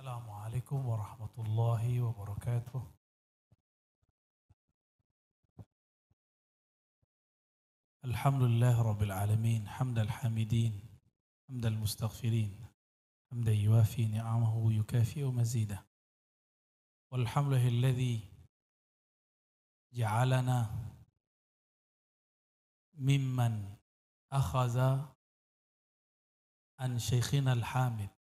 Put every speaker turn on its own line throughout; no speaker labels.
السلام عليكم ورحمة الله وبركاته. الحمد لله رب العالمين حمد الحامدين حمد المستغفرين حمدا يوافي نعمه ويكافئ مزيده. والحمد لله الذي جعلنا ممن أخذ عن شيخنا الحامد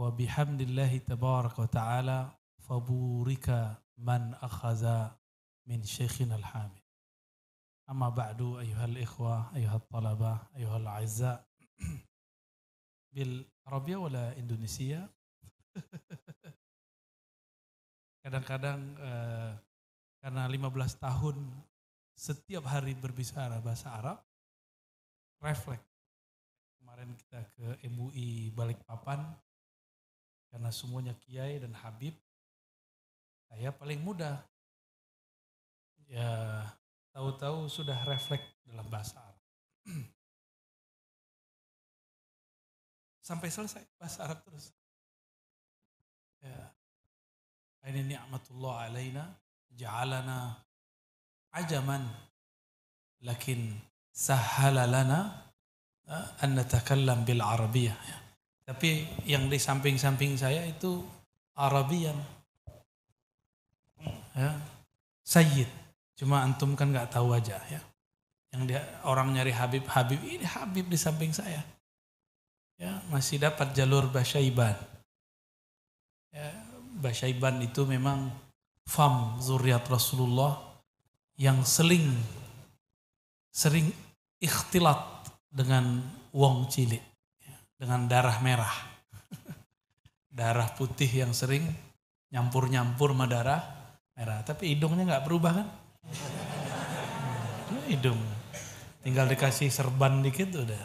wa bihamdillahi tabaraka wa ta'ala faburika man من min syekhina al-hamid. Amma ba'du أيها ikhwa, أيها talaba, ayuhal azza. Bil Kadang-kadang eh, karena 15 tahun setiap hari berbicara bahasa Arab, refleks. Kemarin kita ke MUI Balikpapan, karena semuanya kiai dan habib saya paling muda. Ya tahu-tahu sudah refleks dalam bahasa Arab. Sampai selesai bahasa Arab terus. Ya. Ini ni'matullah alaina ja'alana ajaman. Lakin sahala lana eh, an natakallam bil arabiyah. Ya. Tapi yang di samping-samping saya itu Arabian. Ya. Sayyid. Cuma antum kan nggak tahu aja ya. Yang dia orang nyari Habib, Habib ini Habib di samping saya. Ya, masih dapat jalur Basyaiban. Ya, Basyaiban itu memang fam zuriat Rasulullah yang seling sering ikhtilat dengan wong cilik dengan darah merah. darah putih yang sering nyampur-nyampur sama darah merah. Tapi hidungnya nggak berubah kan? Hmm, hidung. Tinggal dikasih serban dikit udah.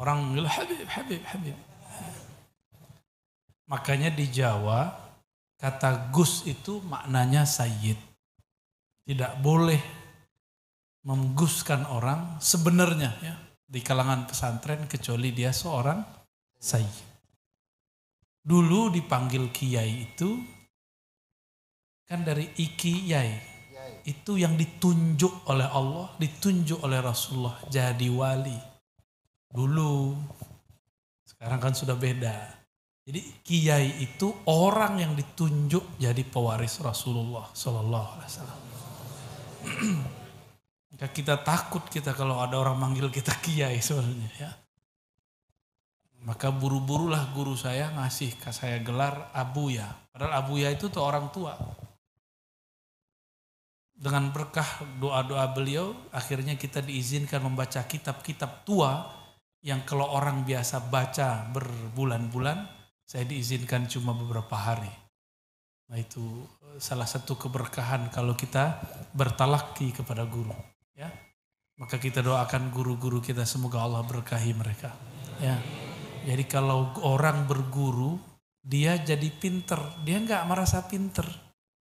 Orang bilang Habib, Habib, Habib. Makanya di Jawa kata Gus itu maknanya Sayyid. Tidak boleh mengguskan orang sebenarnya ya di kalangan pesantren kecuali dia seorang sayyid. Dulu dipanggil kiai itu kan dari iki yai. Itu yang ditunjuk oleh Allah, ditunjuk oleh Rasulullah jadi wali. Dulu sekarang kan sudah beda. Jadi kiai itu orang yang ditunjuk jadi pewaris Rasulullah Sallallahu Alaihi Wasallam. Maka kita takut kita kalau ada orang manggil kita kiai sebenarnya ya. Maka buru-burulah guru saya ngasih ke saya gelar Abuya. Padahal Abuya itu tuh orang tua. Dengan berkah doa-doa beliau, akhirnya kita diizinkan membaca kitab-kitab tua yang kalau orang biasa baca berbulan-bulan, saya diizinkan cuma beberapa hari. Nah itu salah satu keberkahan kalau kita bertalaki kepada guru ya. Maka kita doakan guru-guru kita semoga Allah berkahi mereka. Ya. Jadi kalau orang berguru dia jadi pinter. Dia nggak merasa pinter.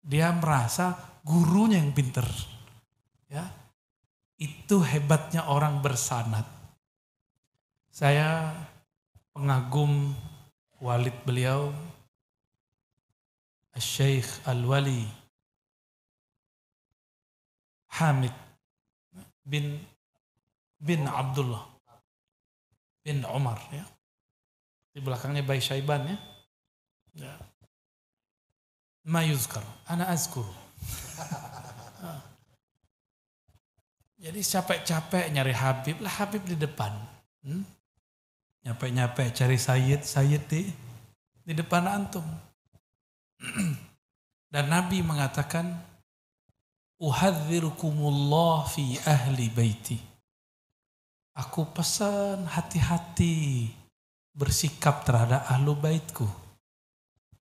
Dia merasa gurunya yang pinter. Ya. Itu hebatnya orang bersanat. Saya pengagum walid beliau Syekh Al-Wali Hamid bin bin Abdullah bin Umar ya. Di belakangnya Bayi Syaiban ya. ya. Ma yuzkar, ana azkuru. Jadi capek-capek nyari Habib, lah Habib di depan. Hmm? Nyapek-nyapek cari Sayyid, Sayyid di, di depan antum. Dan Nabi mengatakan, Uhadzirukumullah fi ahli baiti. Aku pesan hati-hati bersikap terhadap ahlu baitku.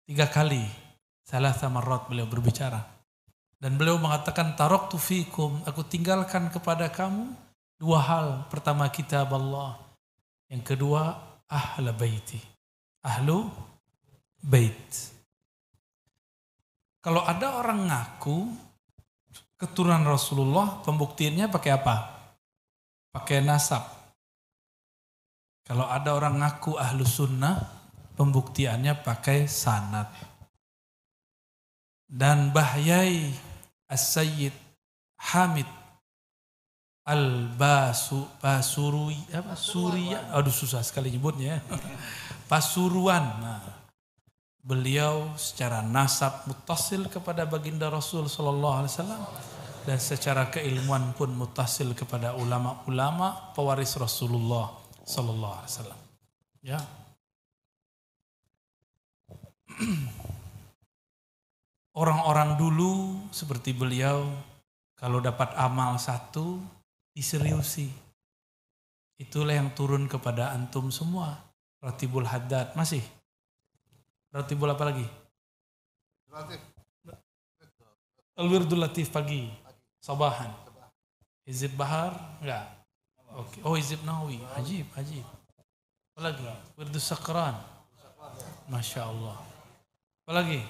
Tiga kali, salah sama rot beliau berbicara. Dan beliau mengatakan, Tarok tufikum, aku tinggalkan kepada kamu dua hal. Pertama kitab Allah. Yang kedua, ahla baiti. Ahlu bait. Kalau ada orang ngaku keturunan Rasulullah, pembuktiannya pakai apa? Pakai nasab. Kalau ada orang ngaku ahlu sunnah, pembuktiannya pakai sanat. Dan Bahyai As-Sayyid Hamid Al-Basu Basuri apa aduh susah sekali nyebutnya ya. Pasuruan. Nah, beliau secara nasab mutasil kepada baginda Rasul sallallahu alaihi wasallam dan secara keilmuan pun mutasil kepada ulama-ulama pewaris Rasulullah sallallahu alaihi wasallam. Ya. Orang-orang dulu seperti beliau kalau dapat amal satu diseriusi. Itulah yang turun kepada antum semua. Ratibul Haddad masih. Ratibul apa lagi? Al-Wirdul Latif pagi. Sabahan. Hizib Bahar? Enggak. Oke. Oh Hizib Nawawi. Ajib, ajib. Lagi? Wirdul Sakran. Masya Allah. Apa lagi?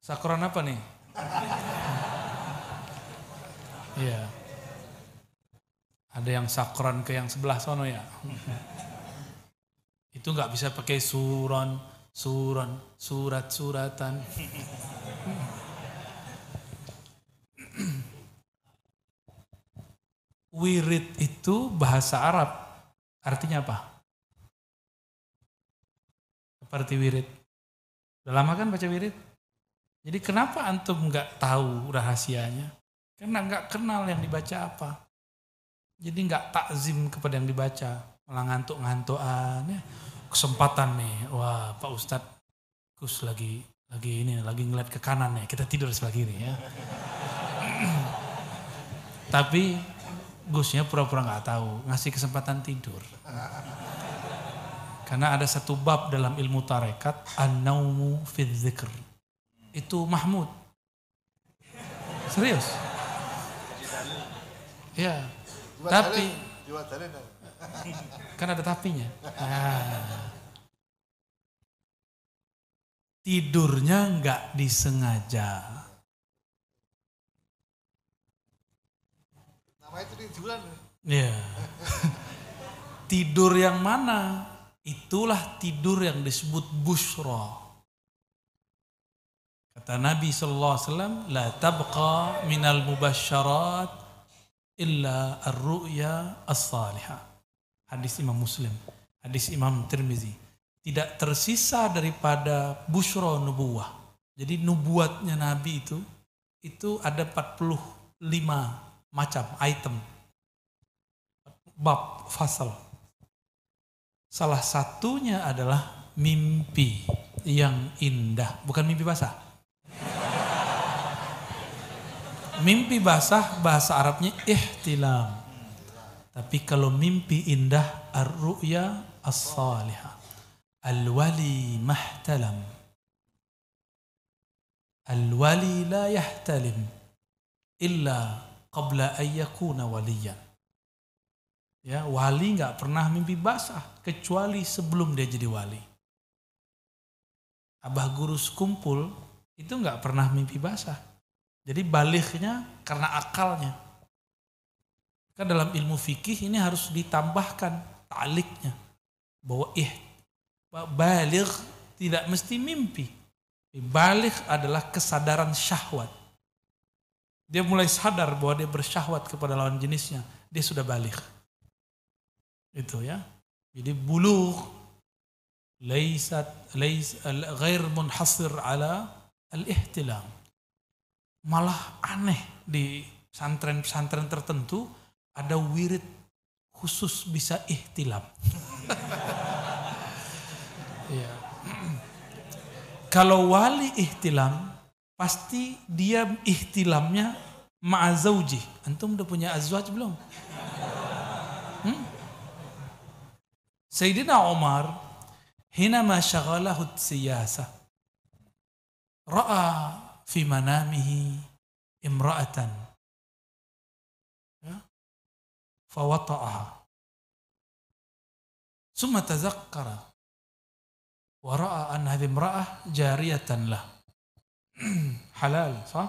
Sakron apa nih? Iya. Ada yang sakron ke yang sebelah sono ya. Itu nggak bisa pakai suron, suron, surat-suratan. Wirid itu bahasa Arab. Artinya apa? Seperti wirid. Udah lama kan baca wirid? Jadi kenapa antum nggak tahu rahasianya? Karena nggak kenal yang dibaca apa. Jadi nggak takzim kepada yang dibaca, malah ngantuk-ngantukan. Ya. Kesempatan nih, wah Pak Ustadz Gus lagi lagi ini lagi ngeliat ke kanan nih, kita tidur sebelah kiri ya. Tapi Gusnya pura-pura nggak tahu, ngasih kesempatan tidur. Karena ada satu bab dalam ilmu tarekat, an-naumu fi itu Mahmud. Serius? Ya. Tapi kan ada tapinya. Ah. Tidurnya nggak disengaja. Nama itu tujuan. Ya. Tidur yang mana? Itulah tidur yang disebut busro. Kata Nabi sallallahu alaihi wasallam, "La tabqa minal mubasyarat illa ar-ru'ya as-salihah." Hadis Imam Muslim, hadis Imam Tirmizi. Tidak tersisa daripada busyra nubuwah. Jadi nubuatnya Nabi itu itu ada 45 macam item. Bab fasal. Salah satunya adalah mimpi yang indah, bukan mimpi basah Mimpi basah bahasa Arabnya ihtilam. Tapi kalau mimpi indah ar-ru'ya as-salihah. Al-wali mahtalam. Al-wali la yahtalim illa qabla ayyakuna waliyan. Ya, wali nggak pernah mimpi basah kecuali sebelum dia jadi wali. Abah guru sekumpul itu nggak pernah mimpi basah jadi baliknya karena akalnya. Kan dalam ilmu fikih ini harus ditambahkan taliknya. Bahwa ih, balik tidak mesti mimpi. Balik adalah kesadaran syahwat. Dia mulai sadar bahwa dia bersyahwat kepada lawan jenisnya. Dia sudah balik. Itu ya. Jadi buluh laisat lais ghair munhasir ala al-ihtilam malah aneh di pesantren-pesantren tertentu ada wirid khusus bisa ihtilam. ya. Kalau wali ihtilam, pasti dia ihtilamnya ma'azauji. Antum udah punya azwaj belum? Hmm? Sayyidina Umar, hinama syagalahu siyasa, ra'a fi manamihi imra'atan ya summa tazakkara wa ra'a an hadhihi imra'ah jariyatan lah halal sah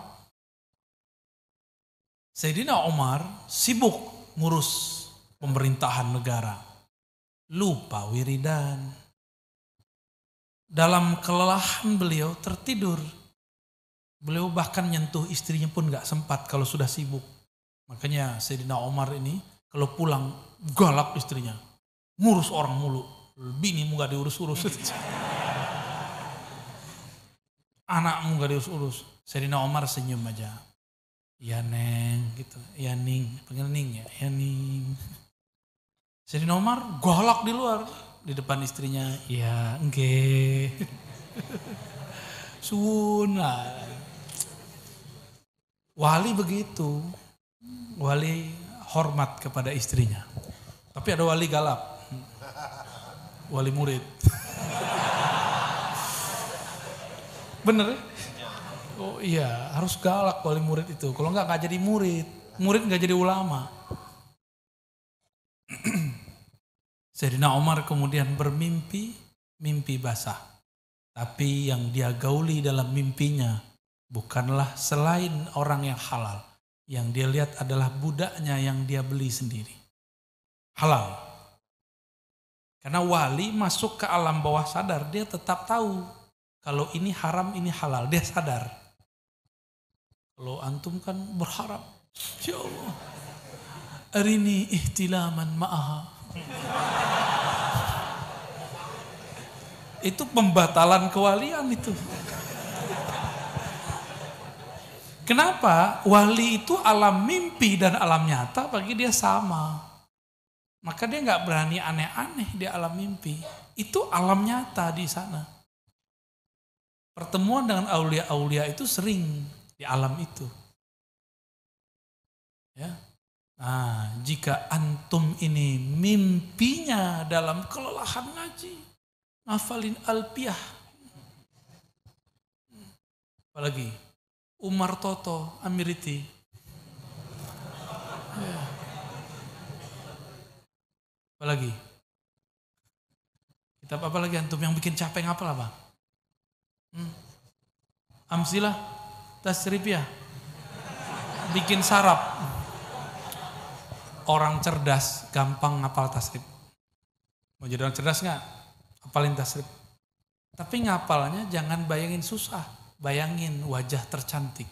Sayyidina Umar sibuk ngurus pemerintahan negara lupa wiridan. Dalam kelelahan beliau tertidur. Beliau bahkan nyentuh istrinya pun gak sempat kalau sudah sibuk. Makanya Sayyidina Omar ini kalau pulang galak istrinya. Ngurus orang mulu. Binimu gak diurus-urus. Anakmu gak diurus-urus. Sayyidina Omar senyum aja. Ya Neng gitu. Ya Ning. Panggil Ning ya. Ya Ning. Sayyidina Omar galak di luar. Di depan istrinya. Ya enggak. Sun Wali begitu. Wali hormat kepada istrinya. Tapi ada wali galak. Wali murid. Bener ya? Oh iya, harus galak wali murid itu. Kalau enggak nggak jadi murid. Murid nggak jadi ulama. Sayyidina Umar kemudian bermimpi, mimpi basah. Tapi yang dia gauli dalam mimpinya bukanlah selain orang yang halal. Yang dia lihat adalah budaknya yang dia beli sendiri. Halal. Karena wali masuk ke alam bawah sadar, dia tetap tahu kalau ini haram, ini halal. Dia sadar. Kalau antum kan berharap, ya Allah, hari ini ihtilaman ma'aha. itu pembatalan kewalian itu. Kenapa? Wali itu alam mimpi dan alam nyata bagi dia sama. Maka dia nggak berani aneh-aneh di alam mimpi. Itu alam nyata di sana. Pertemuan dengan aulia-aulia itu sering di alam itu. Ya. Nah, jika antum ini mimpinya dalam kelelahan ngaji, ngafalin alpiah. Apalagi Umar Toto Amiriti. Ya. Apalagi? Kitab apa lagi antum yang bikin capek apa? Hmm. Amsilah ya. Bikin sarap. Orang cerdas gampang ngapal tasrif. Mau jadi orang cerdas nggak? Apalin tasrif. Tapi ngapalnya jangan bayangin susah. Bayangin wajah tercantik.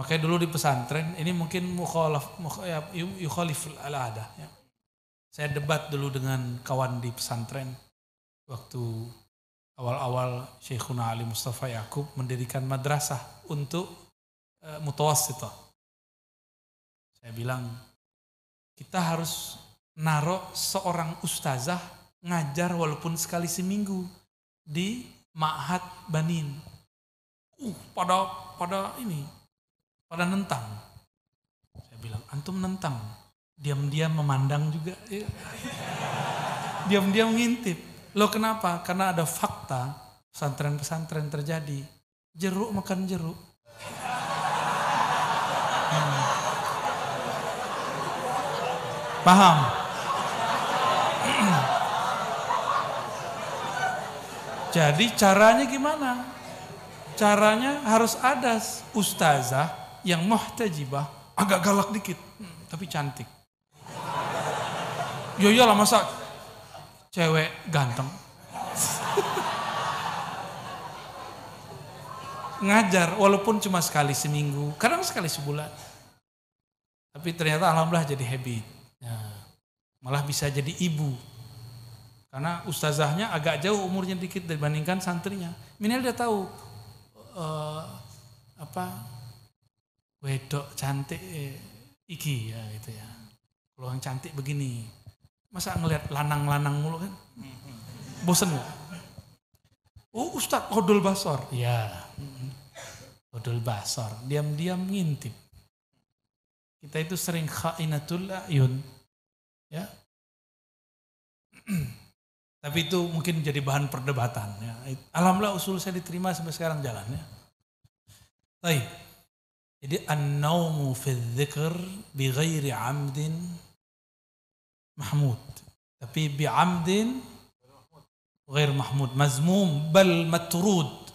Makanya dulu di pesantren, ini mungkin mukhalaf, yukhalif al-ada. Ya. Saya debat dulu dengan kawan di pesantren. Waktu awal-awal Syekhuna Ali Mustafa Yakub mendirikan madrasah untuk e, mutawassitah. Saya bilang, kita harus naruh seorang ustazah ngajar walaupun sekali seminggu di Ma'had Banin. Uh, pada pada ini, pada nentang. Saya bilang, antum nentang. Diam-diam memandang juga. Diam-diam ngintip Lo kenapa? Karena ada fakta pesantren-pesantren terjadi. Jeruk makan jeruk. Hmm. Paham? Jadi caranya gimana? Caranya harus ada ustazah yang muhtajibah, agak galak dikit, tapi cantik. Yo iyalah masa cewek ganteng. Ngajar walaupun cuma sekali seminggu, kadang sekali sebulan. Tapi ternyata alhamdulillah jadi habit. Ya, malah bisa jadi ibu. Karena ustazahnya agak jauh umurnya dikit dibandingkan santrinya. Minimal dia tahu uh, apa wedok cantik eh, iki ya gitu ya. Kalau yang cantik begini, Masa ngelihat lanang-lanang mulu kan? Bosen gak? Oh Ustadz Odol Basor. Ya. Odol Basor. Diam-diam ngintip. Kita itu sering khainatul ayun. Ya. Tapi itu mungkin jadi bahan perdebatan. Ya. Alhamdulillah usul saya diterima sampai sekarang jalan. Ya. Baik. Jadi an-naumu fi dzikr bi ghairi amdin mahmud. Tapi bi'amdin ghair mahmud. Mazmum bal matrud.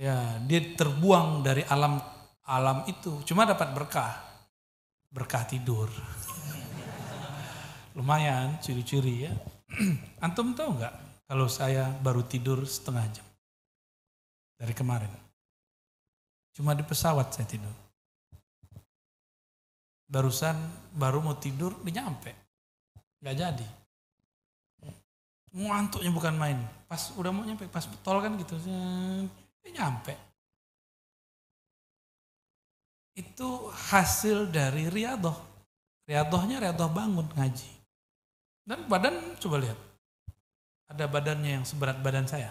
Ya, dia terbuang dari alam alam itu. Cuma dapat berkah. berkah tidur. Lumayan ciri-ciri ya. Antum tahu nggak kalau saya baru tidur setengah jam dari kemarin? Cuma di pesawat saya tidur. Barusan baru mau tidur, dia nyampe. Nggak jadi. Ngantuknya bukan main. Pas udah mau nyampe, pas tol kan gitu. Dia nyampe. Itu hasil dari riadoh. Riadohnya riadoh bangun ngaji. Dan badan coba lihat. Ada badannya yang seberat badan saya.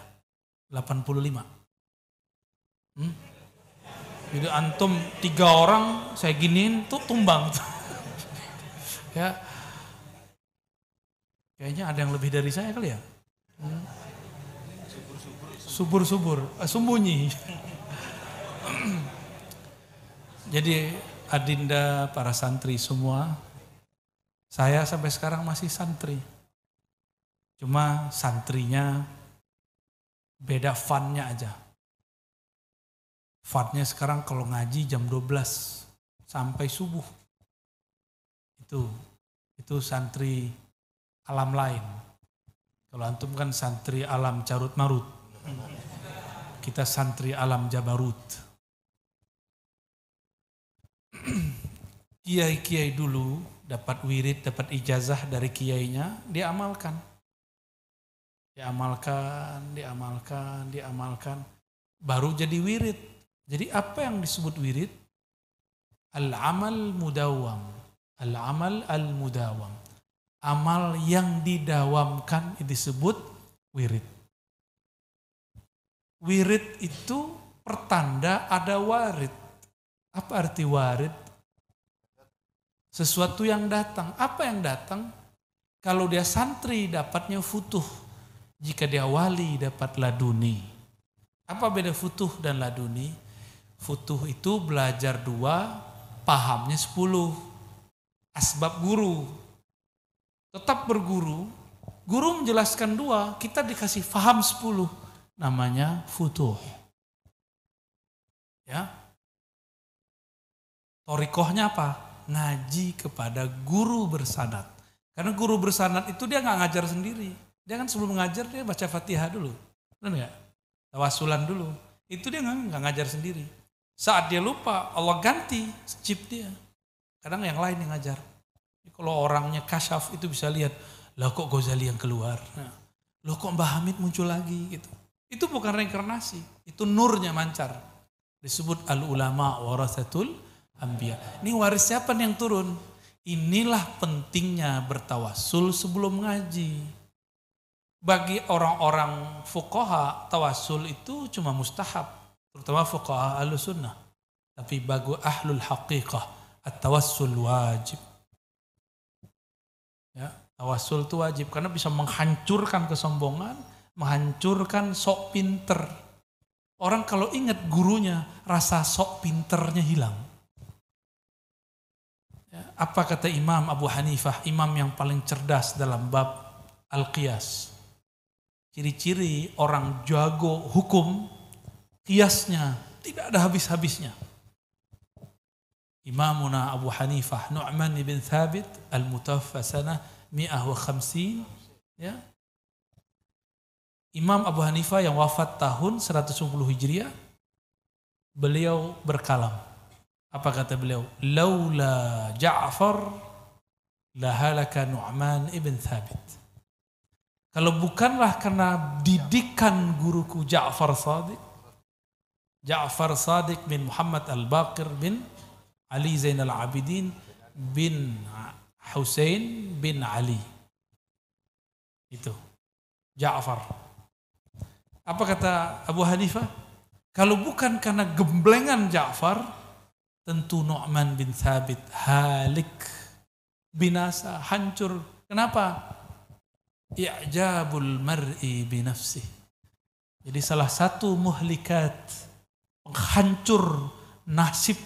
85. Hmm? Jadi antum tiga orang saya giniin tuh tumbang. ya. Kayaknya ada yang lebih dari saya kali ya. Hmm. Subur-subur, eh, sembunyi. Jadi Adinda, para santri semua, saya sampai sekarang masih santri. Cuma santrinya beda funnya aja. Fatnya sekarang kalau ngaji jam 12 sampai subuh. Itu itu santri alam lain. Kalau antum kan santri alam carut marut. Kita santri alam jabarut. Kiai-kiai dulu dapat wirid, dapat ijazah dari kiainya, dia amalkan. Diamalkan, diamalkan, diamalkan. Baru jadi wirid. Jadi apa yang disebut wirid? Al-amal mudawam. Al-amal al-mudawam. Amal yang didawamkan disebut wirid. Wirid itu pertanda ada warid. Apa arti warid? Sesuatu yang datang. Apa yang datang? Kalau dia santri dapatnya futuh. Jika dia wali dapat laduni. Apa beda futuh dan laduni? Futuh itu belajar dua, pahamnya sepuluh. Asbab guru. Tetap berguru. Guru menjelaskan dua, kita dikasih faham sepuluh. Namanya futuh. Ya. Torikohnya apa? Ngaji kepada guru bersanat. Karena guru bersanat itu dia nggak ngajar sendiri. Dia kan sebelum ngajar dia baca fatihah dulu. Benar nggak? Tawasulan dulu. Itu dia nggak ngajar sendiri. Saat dia lupa, Allah ganti chip dia. Kadang yang lain yang ngajar. Kalau orangnya kasyaf itu bisa lihat, lah kok Ghazali yang keluar. Nah, loh kok Mbah Hamid muncul lagi gitu. Itu bukan reinkarnasi, itu nurnya mancar. Disebut al-ulama warasatul anbiya. Ini waris siapa yang turun? Inilah pentingnya bertawasul sebelum ngaji. Bagi orang-orang fukoha, tawasul itu cuma mustahab terutama fuqaha ahlu sunnah. Tapi bagi ahlul haqiqah, at-tawassul wajib. Ya, tawassul itu wajib karena bisa menghancurkan kesombongan, menghancurkan sok pinter. Orang kalau ingat gurunya, rasa sok pinternya hilang. Ya, apa kata Imam Abu Hanifah, imam yang paling cerdas dalam bab Al-Qiyas. Ciri-ciri orang jago hukum kiasnya tidak ada habis-habisnya. Imamuna Abu Hanifah Nu'man bin Thabit al-mutawaffa sanah 150 ya. Imam Abu Hanifah yang wafat tahun 110 Hijriah beliau berkalam. Apa kata beliau? Laula Ja'far lahalaka Nu'man ibn Thabit. Kalau bukanlah karena didikan guruku Ja'far Sadiq, Ja'far Sadiq bin Muhammad Al-Baqir bin Ali Zainal Abidin bin Hussein bin Ali. Itu. Ja'far. Apa kata Abu Hanifah? Kalau bukan karena gemblengan Ja'far, tentu Nu'man bin Thabit halik, binasa, hancur. Kenapa? I'jabul mar'i binafsih. Jadi salah satu muhlikat hancur nasib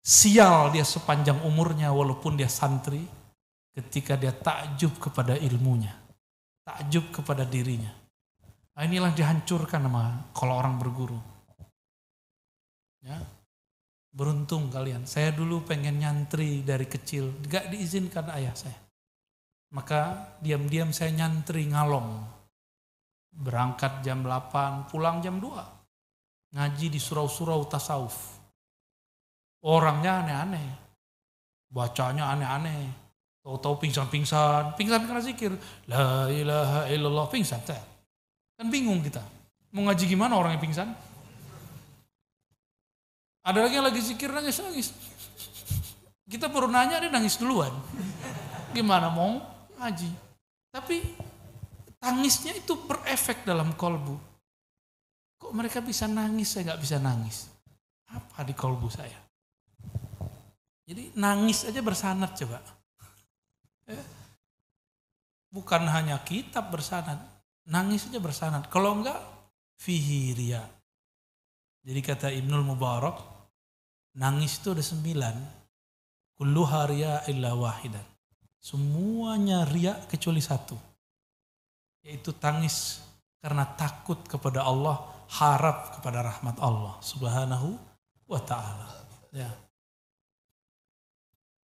sial dia sepanjang umurnya walaupun dia santri ketika dia takjub kepada ilmunya takjub kepada dirinya nah, inilah dihancurkan sama kalau orang berguru ya Beruntung kalian. Saya dulu pengen nyantri dari kecil. Gak diizinkan ayah saya. Maka diam-diam saya nyantri ngalong. Berangkat jam 8, pulang jam 2. Ngaji di surau-surau tasawuf. Orangnya aneh-aneh. Bacanya aneh-aneh. Tahu-tahu pingsan-pingsan. Pingsan karena zikir. La ilaha illallah. Pingsan. Kan bingung kita. Mau ngaji gimana orang yang pingsan? Ada lagi yang lagi zikir nangis-nangis. Kita baru nanya dia nangis duluan. Gimana mau ngaji? Tapi tangisnya itu berefek dalam kolbu. Kok mereka bisa nangis, saya nggak bisa nangis. Apa di kolbu saya? Jadi nangis aja bersanat coba. Eh, bukan hanya kitab bersanat, nangis aja bersanat. Kalau enggak, fihiria. Jadi kata Ibnul Mubarak, nangis itu ada sembilan. Kullu haria illa wahidan. Semuanya ria kecuali satu. Yaitu tangis karena takut kepada Allah, harap kepada rahmat Allah subhanahu wa ta'ala. Ya.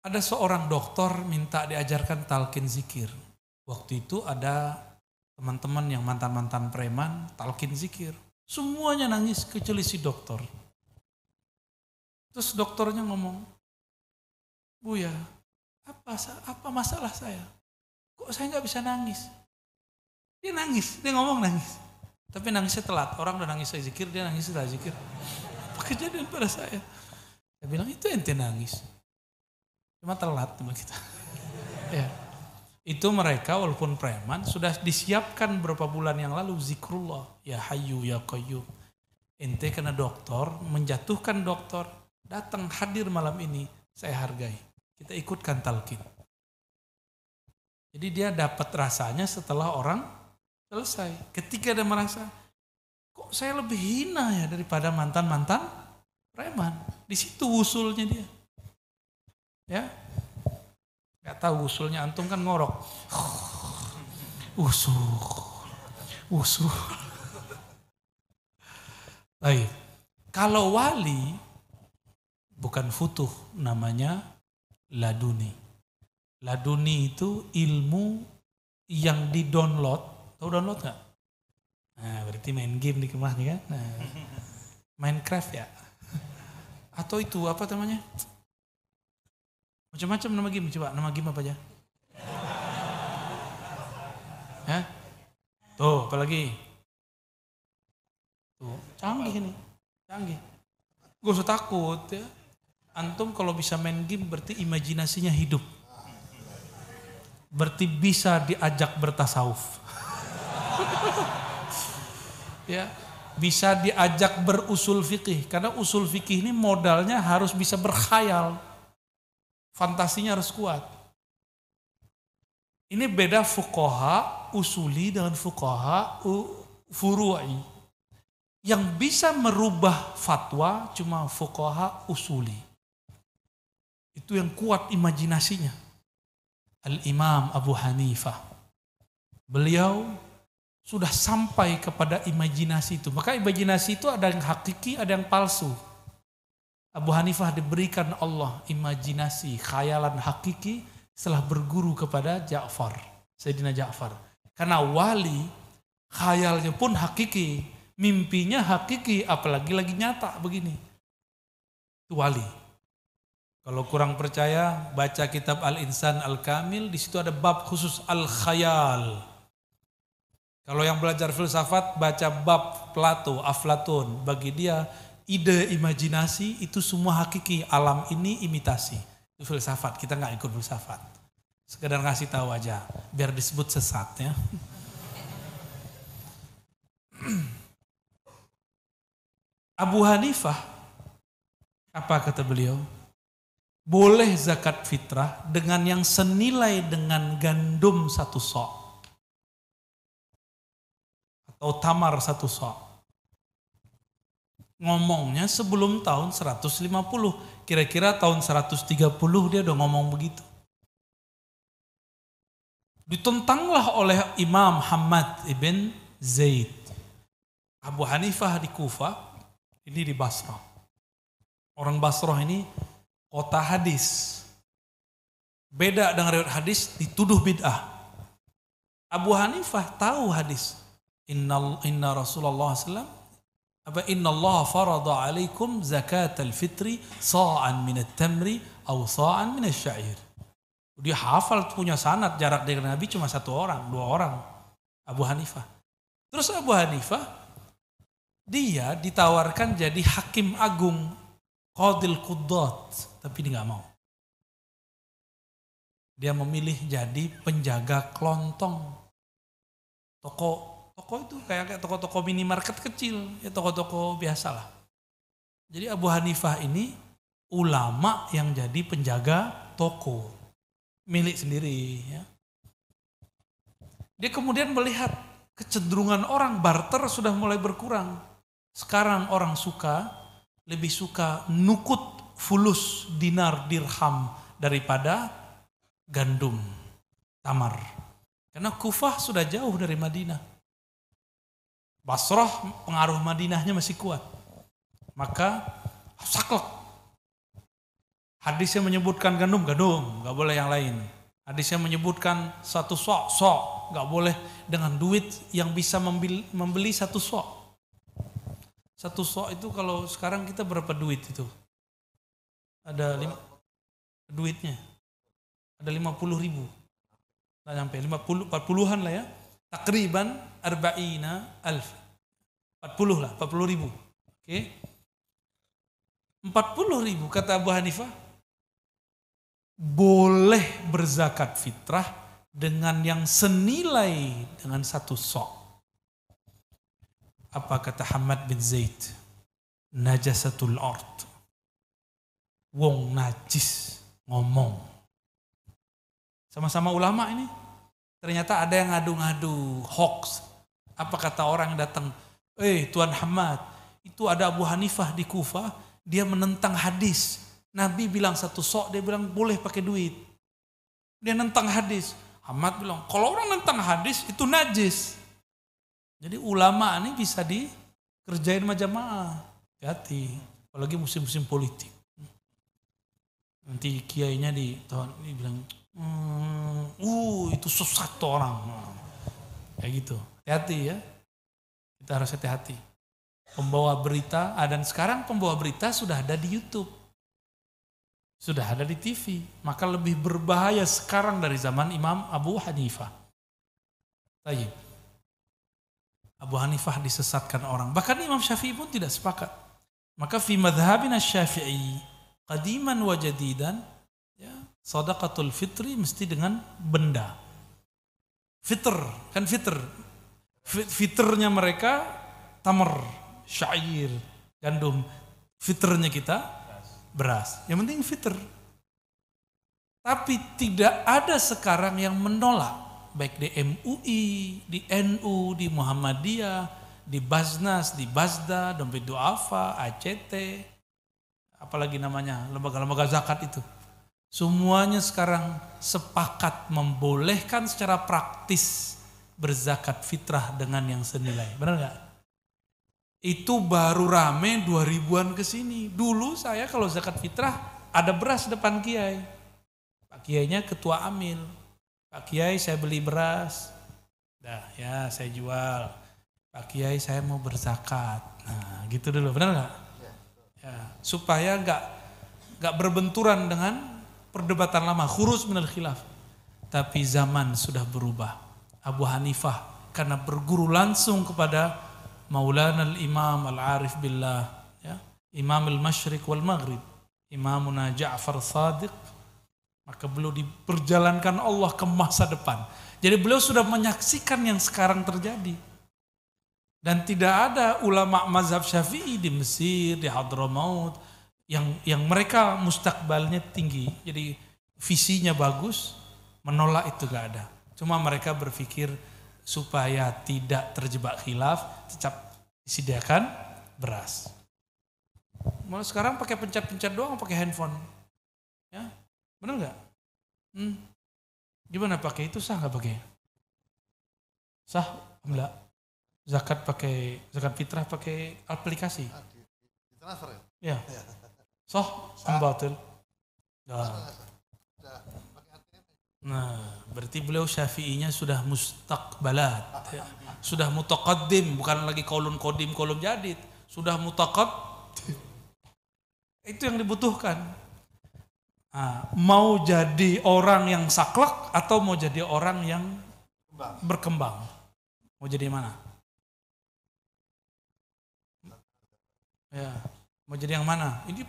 Ada seorang dokter minta diajarkan talqin zikir. Waktu itu ada teman-teman yang mantan-mantan preman talqin zikir. Semuanya nangis kecuali si dokter. Terus dokternya ngomong, Bu ya, apa, apa masalah saya? Kok saya nggak bisa nangis? Dia nangis, dia ngomong nangis. Tapi nangisnya telat. Orang udah nangis saya zikir, dia nangis setelah zikir. Apa kejadian pada saya? Saya bilang, itu ente nangis. Cuma telat sama kita. ya. Itu mereka walaupun preman sudah disiapkan beberapa bulan yang lalu zikrullah. Ya hayu ya qayyum. Ente kena dokter, menjatuhkan dokter, datang hadir malam ini, saya hargai. Kita ikutkan talqin. Jadi dia dapat rasanya setelah orang selesai. Ketika dia merasa, kok saya lebih hina ya daripada mantan-mantan preman. Di situ usulnya dia. Ya, Gak tahu usulnya antum kan ngorok. Usul. Usul. Baik. Kalau wali bukan futuh namanya laduni. Laduni itu ilmu yang di-download. Tahu download gak? Nah, berarti main game di rumah nih kan? Nah, Minecraft ya? Atau itu apa namanya? Macam-macam nama game, coba nama game apa aja? Ya? Tuh, apa lagi? Tuh, canggih ini. Canggih. Gue usah takut ya. Antum kalau bisa main game berarti imajinasinya hidup. Berarti bisa diajak bertasawuf. ya, bisa diajak berusul fikih karena usul fikih ini modalnya harus bisa berkhayal Fantasinya harus kuat. Ini beda fukoha usuli dengan fukoha furu'i. Yang bisa merubah fatwa cuma fukoha usuli. Itu yang kuat imajinasinya. Al-Imam Abu Hanifah. Beliau sudah sampai kepada imajinasi itu. Maka imajinasi itu ada yang hakiki, ada yang palsu. Abu Hanifah diberikan Allah imajinasi, khayalan hakiki setelah berguru kepada Ja'far, Sayyidina Ja'far. Karena wali, khayalnya pun hakiki, mimpinya hakiki, apalagi lagi nyata begini. Itu wali. Kalau kurang percaya, baca kitab Al-Insan Al-Kamil, di situ ada bab khusus Al-Khayal. Kalau yang belajar filsafat, baca bab Plato, Aflatun. Bagi dia, ide imajinasi itu semua hakiki, alam ini imitasi. Itu filsafat, kita nggak ikut filsafat. Sekedar ngasih tahu aja, biar disebut sesat ya. Abu Hanifah, apa kata beliau? Boleh zakat fitrah dengan yang senilai dengan gandum satu sok. Atau tamar satu sok ngomongnya sebelum tahun 150. Kira-kira tahun 130 dia udah ngomong begitu. Ditentanglah oleh Imam Hamad ibn Zaid. Abu Hanifah di Kufah, ini di Basrah. Orang Basroh ini kota hadis. Beda dengan riwayat hadis dituduh bid'ah. Abu Hanifah tahu hadis. Inna, inna Rasulullah SAW apa inna Allah farada alaikum zakat al-fitri sa'an min at-tamri aw sa'an min asy-sya'ir. Dia hafal punya sanad jarak dari Nabi cuma satu orang, dua orang. Abu Hanifah. Terus Abu Hanifah dia ditawarkan jadi hakim agung Qadil Qudat, tapi dia nggak mau. Dia memilih jadi penjaga kelontong. Toko toko itu kayak kayak toko-toko minimarket kecil, ya toko-toko biasa lah. Jadi Abu Hanifah ini ulama yang jadi penjaga toko milik sendiri. Ya. Dia kemudian melihat kecenderungan orang barter sudah mulai berkurang. Sekarang orang suka lebih suka nukut fulus dinar dirham daripada gandum tamar. Karena Kufah sudah jauh dari Madinah. Basrah pengaruh Madinahnya masih kuat. Maka saklek. Hadisnya menyebutkan gandum, gandum, nggak boleh yang lain. Hadisnya menyebutkan satu sok, sok, nggak boleh dengan duit yang bisa membeli, membeli satu sok. Satu sok itu kalau sekarang kita berapa duit itu? Ada lima, duitnya. Ada lima puluh ribu. Nggak sampai, lima puluh, empat puluhan lah ya. Takriban arba'ina alf. Empat puluh lah, empat puluh ribu. Oke. Empat puluh ribu kata Abu Hanifah. Boleh berzakat fitrah dengan yang senilai dengan satu sok. Apa kata Hamad bin Zaid? Najasatul art. Wong najis ngomong. Sama-sama ulama ini. Ternyata ada yang ngadu-ngadu hoax. Apa kata orang yang datang? Eh Tuan Hamad, itu ada Abu Hanifah di Kufah, dia menentang hadis. Nabi bilang satu sok, dia bilang boleh pakai duit. Dia nentang hadis. Hamad bilang, kalau orang nentang hadis itu najis. Jadi ulama ini bisa dikerjain sama. Hati, apalagi musim-musim politik. Nanti kiainya di tahun ini bilang, hmm, uh itu sesat orang. Kayak gitu. Hati-hati ya. Kita harus hati-hati. Pembawa berita, ah, dan sekarang pembawa berita sudah ada di Youtube. Sudah ada di TV. Maka lebih berbahaya sekarang dari zaman Imam Abu Hanifah. Tayyip. Abu Hanifah disesatkan orang. Bahkan Imam Syafi'i pun tidak sepakat. Maka fi madhabina syafi'i qadiman wa jadidan sadaqatul fitri mesti dengan benda. Fitr, kan fitr. Fitrnya mereka tamar, syair, gandum. Fitrnya kita beras. Yang penting fitr. Tapi tidak ada sekarang yang menolak baik di MUI, di NU, di Muhammadiyah, di Basnas, di Basda, Dompet Duafa, ACT, apalagi namanya, lembaga-lembaga zakat itu. Semuanya sekarang sepakat membolehkan secara praktis berzakat fitrah dengan yang senilai. Benar nggak? Itu baru rame 2000-an ke sini. Dulu saya kalau zakat fitrah ada beras depan kiai. Pak kiainya ketua amil Pak Kiai saya beli beras, dah ya saya jual. Pak Kiai saya mau berzakat. Nah gitu dulu, benar nggak? Ya, supaya nggak nggak berbenturan dengan perdebatan lama, khurus minal khilaf. Tapi zaman sudah berubah. Abu Hanifah karena berguru langsung kepada Maulana al-Imam al-Arif billah, ya, Imam al-Mashriq wal Maghrib, Imamuna Ja'far Sadiq maka beliau diperjalankan Allah ke masa depan. Jadi beliau sudah menyaksikan yang sekarang terjadi. Dan tidak ada ulama mazhab syafi'i di Mesir, di Hadramaut, yang yang mereka mustakbalnya tinggi. Jadi visinya bagus, menolak itu gak ada. Cuma mereka berpikir supaya tidak terjebak khilaf, tetap disediakan beras. Malah sekarang pakai pencet-pencet doang, pakai handphone. Ya, Benar nggak? Hmm. Gimana pakai itu sah nggak pakai? Sah enggak? Zakat pakai zakat fitrah pakai aplikasi.
Transfer
ya? Ya. Soh, am batil. Nah. Nah, berarti beliau syafi'inya sudah mustaqbalat. Ya. Sudah mutaqaddim, bukan lagi kolun kodim, kolum jadid. Sudah mutaqad. Itu yang dibutuhkan. Nah, mau jadi orang yang saklek atau mau jadi orang yang berkembang? Mau jadi mana? Ya, mau jadi yang mana? Ini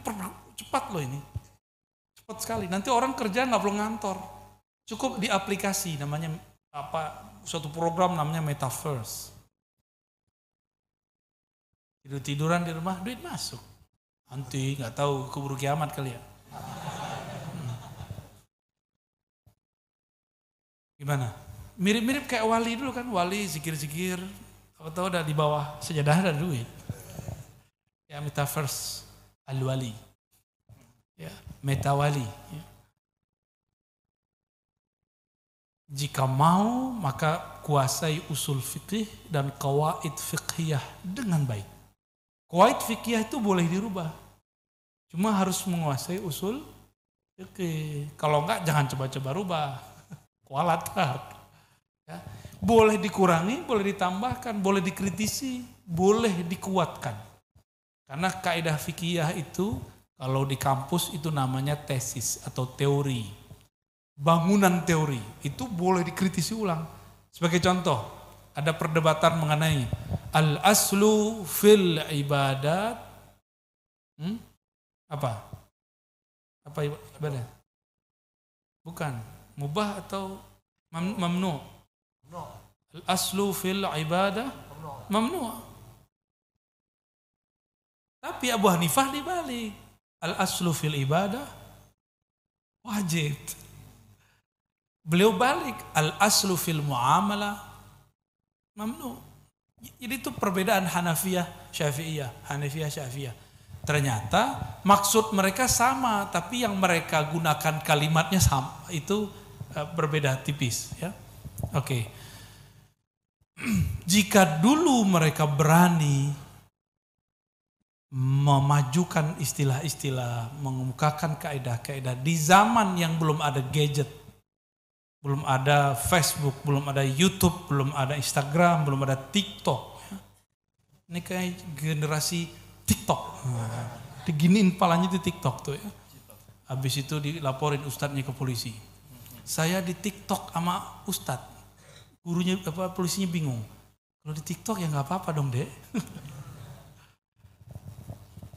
cepat loh ini. Cepat sekali. Nanti orang kerja nggak perlu ngantor Cukup di aplikasi namanya apa suatu program namanya Metaverse. Tidur tiduran di rumah duit masuk. Nanti nggak tahu keburu kiamat kali ya. Hmm. Gimana? Mirip-mirip kayak wali dulu kan, wali zikir-zikir, tahu-tahu udah di bawah sejadah ada duit. Ya metaverse al-wali. Ya, metawali. Ya. Jika mau maka kuasai usul fikih dan kawaid fiqhiyah dengan baik. Kawaid fikih itu boleh dirubah. Cuma harus menguasai usul fikih. Kalau enggak jangan coba-coba rubah. Kualatar. Ya. Boleh dikurangi, boleh ditambahkan, boleh dikritisi, boleh dikuatkan. Karena kaidah fikih itu kalau di kampus itu namanya tesis atau teori bangunan teori itu boleh dikritisi ulang. Sebagai contoh, ada perdebatan mengenai al aslu fil ibadat hmm? apa? Apa ibadah? Bukan, mubah atau mamnu? Al aslu fil ibadah mamnu. Tapi Abu Hanifah dibalik. Al aslu fil ibadah wajib. Beliau balik al aslu fil muamalah mamnu. Jadi itu perbedaan Hanafiyah Syafi'iyah, Hanafiyah Syafi'iyah. Ternyata maksud mereka sama, tapi yang mereka gunakan kalimatnya sama itu uh, berbeda tipis, ya. Oke. Okay. Jika dulu mereka berani memajukan istilah-istilah, mengemukakan kaidah-kaidah di zaman yang belum ada gadget, belum ada Facebook, belum ada YouTube, belum ada Instagram, belum ada TikTok. Ini kayak generasi TikTok. Diginiin palanya di TikTok tuh ya. Habis itu dilaporin ustadznya ke polisi. Saya di TikTok sama ustadz. Gurunya apa polisinya bingung. Kalau di TikTok ya nggak apa-apa dong dek.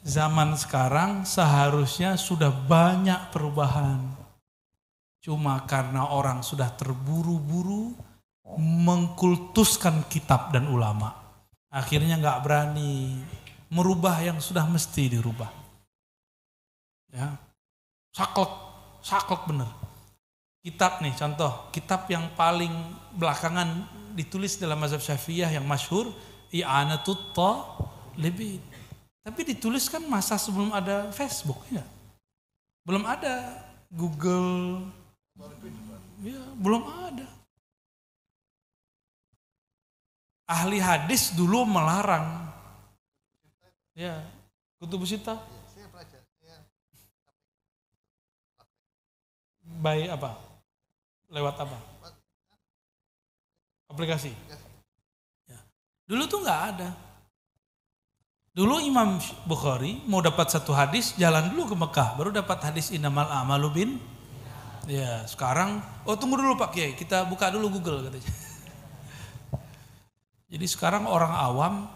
Zaman sekarang seharusnya sudah banyak perubahan Cuma karena orang sudah terburu-buru mengkultuskan kitab dan ulama. Akhirnya nggak berani merubah yang sudah mesti dirubah. Ya, saklek, saklek bener. Kitab nih contoh, kitab yang paling belakangan ditulis dalam mazhab syafi'iyah yang masyhur, I'anatut lebih. Tapi ditulis kan masa sebelum ada Facebook ya. Belum ada Google, Ya, belum ada. Ahli hadis dulu melarang. Ya, kutub sita. Baik apa? Lewat apa? Aplikasi. Ya. Dulu tuh nggak ada. Dulu Imam Bukhari mau dapat satu hadis, jalan dulu ke Mekah, baru dapat hadis inamal amalu bin Ya, sekarang oh tunggu dulu Pak Kiai, kita buka dulu Google katanya. Jadi sekarang orang awam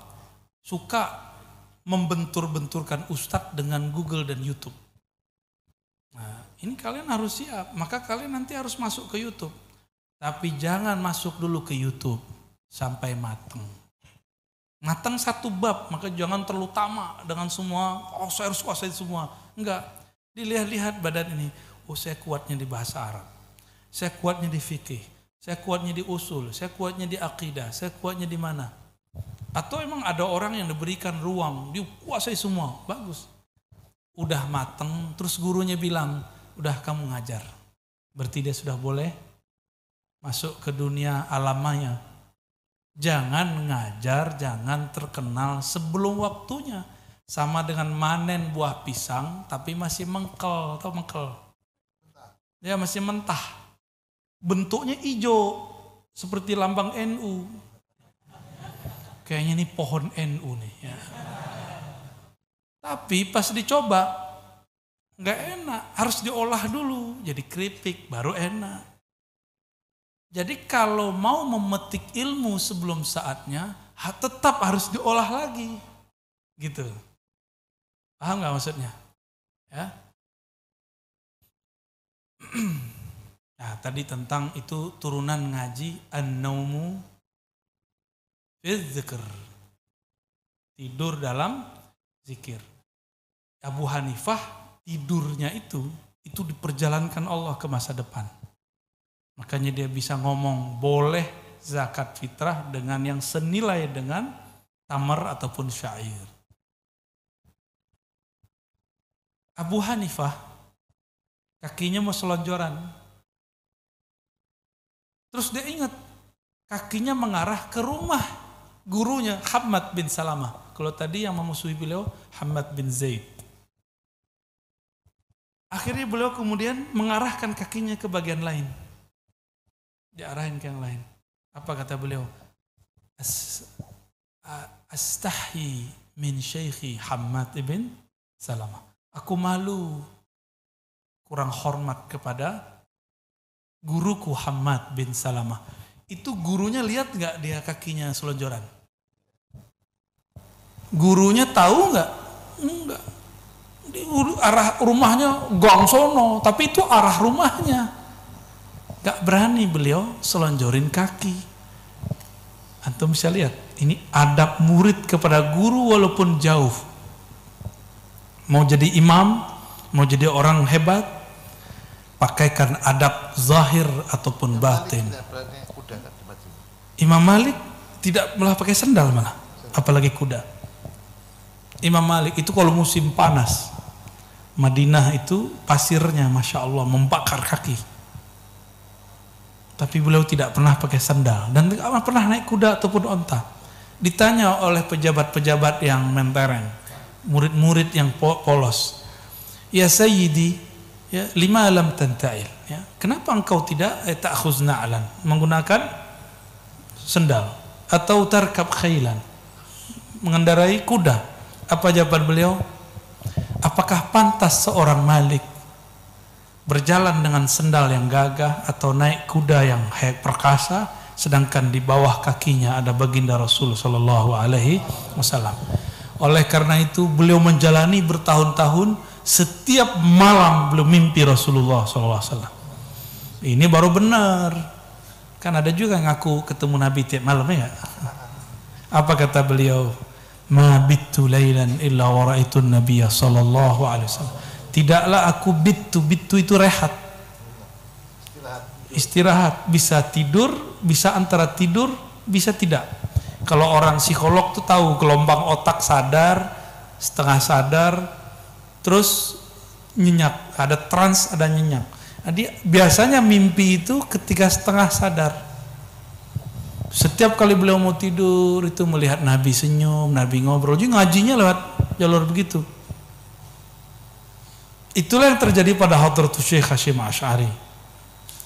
suka membentur-benturkan ustadz dengan Google dan YouTube. Nah, ini kalian harus siap, maka kalian nanti harus masuk ke YouTube. Tapi jangan masuk dulu ke YouTube sampai mateng. Mateng satu bab, maka jangan terlalu tamak dengan semua, oh saya harus kuasai semua. Enggak, dilihat-lihat badan ini oh saya kuatnya di bahasa Arab, saya kuatnya di fikih, saya kuatnya di usul, saya kuatnya di akidah, saya kuatnya di mana. Atau emang ada orang yang diberikan ruang, dikuasai semua, bagus. Udah mateng, terus gurunya bilang, udah kamu ngajar. Berarti dia sudah boleh masuk ke dunia alamanya. Jangan ngajar, jangan terkenal sebelum waktunya. sama dengan manen buah pisang tapi masih mengkel atau mengkel. Ya masih mentah. Bentuknya hijau seperti lambang NU. Kayaknya ini pohon NU nih ya. Tapi pas dicoba nggak enak, harus diolah dulu jadi keripik baru enak. Jadi kalau mau memetik ilmu sebelum saatnya, tetap harus diolah lagi. Gitu. Paham nggak maksudnya? Ya. Nah, tadi tentang itu turunan ngaji an-naumu Tidur dalam zikir. Abu Hanifah tidurnya itu itu diperjalankan Allah ke masa depan. Makanya dia bisa ngomong boleh zakat fitrah dengan yang senilai dengan tamar ataupun syair. Abu Hanifah kakinya mau selonjoran. Terus dia ingat kakinya mengarah ke rumah gurunya Hamad bin Salamah. Kalau tadi yang memusuhi beliau Hamad bin Zaid. Akhirnya beliau kemudian mengarahkan kakinya ke bagian lain. Diarahin ke yang lain. Apa kata beliau? As, astahi min syekhi Hamad bin Salamah. Aku malu kurang hormat kepada guruku Hamad bin Salamah. Itu gurunya lihat nggak dia kakinya selonjoran? Gurunya tahu nggak? Enggak. Di arah rumahnya gongsono, tapi itu arah rumahnya. Gak berani beliau selonjorin kaki. Antum bisa lihat, ini adab murid kepada guru walaupun jauh Mau jadi imam, mau jadi orang hebat, pakaikan adab zahir ataupun batin. Imam Malik tidak malah pakai sendal malah, apalagi kuda. Imam Malik itu kalau musim panas, Madinah itu pasirnya Masya Allah membakar kaki. Tapi beliau tidak pernah pakai sandal dan tidak pernah naik kuda ataupun onta. Ditanya oleh pejabat-pejabat yang mentereng, murid-murid yang polos. Ya Sayyidi, ya lima alam tantail. Ya, kenapa engkau tidak eh, ta'khuz na'lan menggunakan sendal atau tarkab khailan mengendarai kuda? Apa jawaban beliau? Apakah pantas seorang malik berjalan dengan sendal yang gagah atau naik kuda yang perkasa sedangkan di bawah kakinya ada baginda Rasul sallallahu alaihi wasallam. Oleh karena itu beliau menjalani bertahun-tahun setiap malam belum mimpi Rasulullah SAW. Ini baru benar. Kan ada juga ngaku ketemu Nabi tiap malam ya. Apa kata beliau? Ma bittu lailan illa wa ra'aitu Nabiy sallallahu alaihi wasallam. Tidaklah aku bittu, bittu itu rehat. Istirahat, bisa tidur, bisa antara tidur, bisa tidak kalau orang psikolog tuh tahu gelombang otak sadar, setengah sadar, terus nyenyak, ada trans, ada nyenyak. Jadi biasanya mimpi itu ketika setengah sadar. Setiap kali beliau mau tidur itu melihat Nabi senyum, Nabi ngobrol. Jadi ngajinya lewat jalur begitu. Itulah yang terjadi pada Hadratus Syekh Hashim Ash'ari.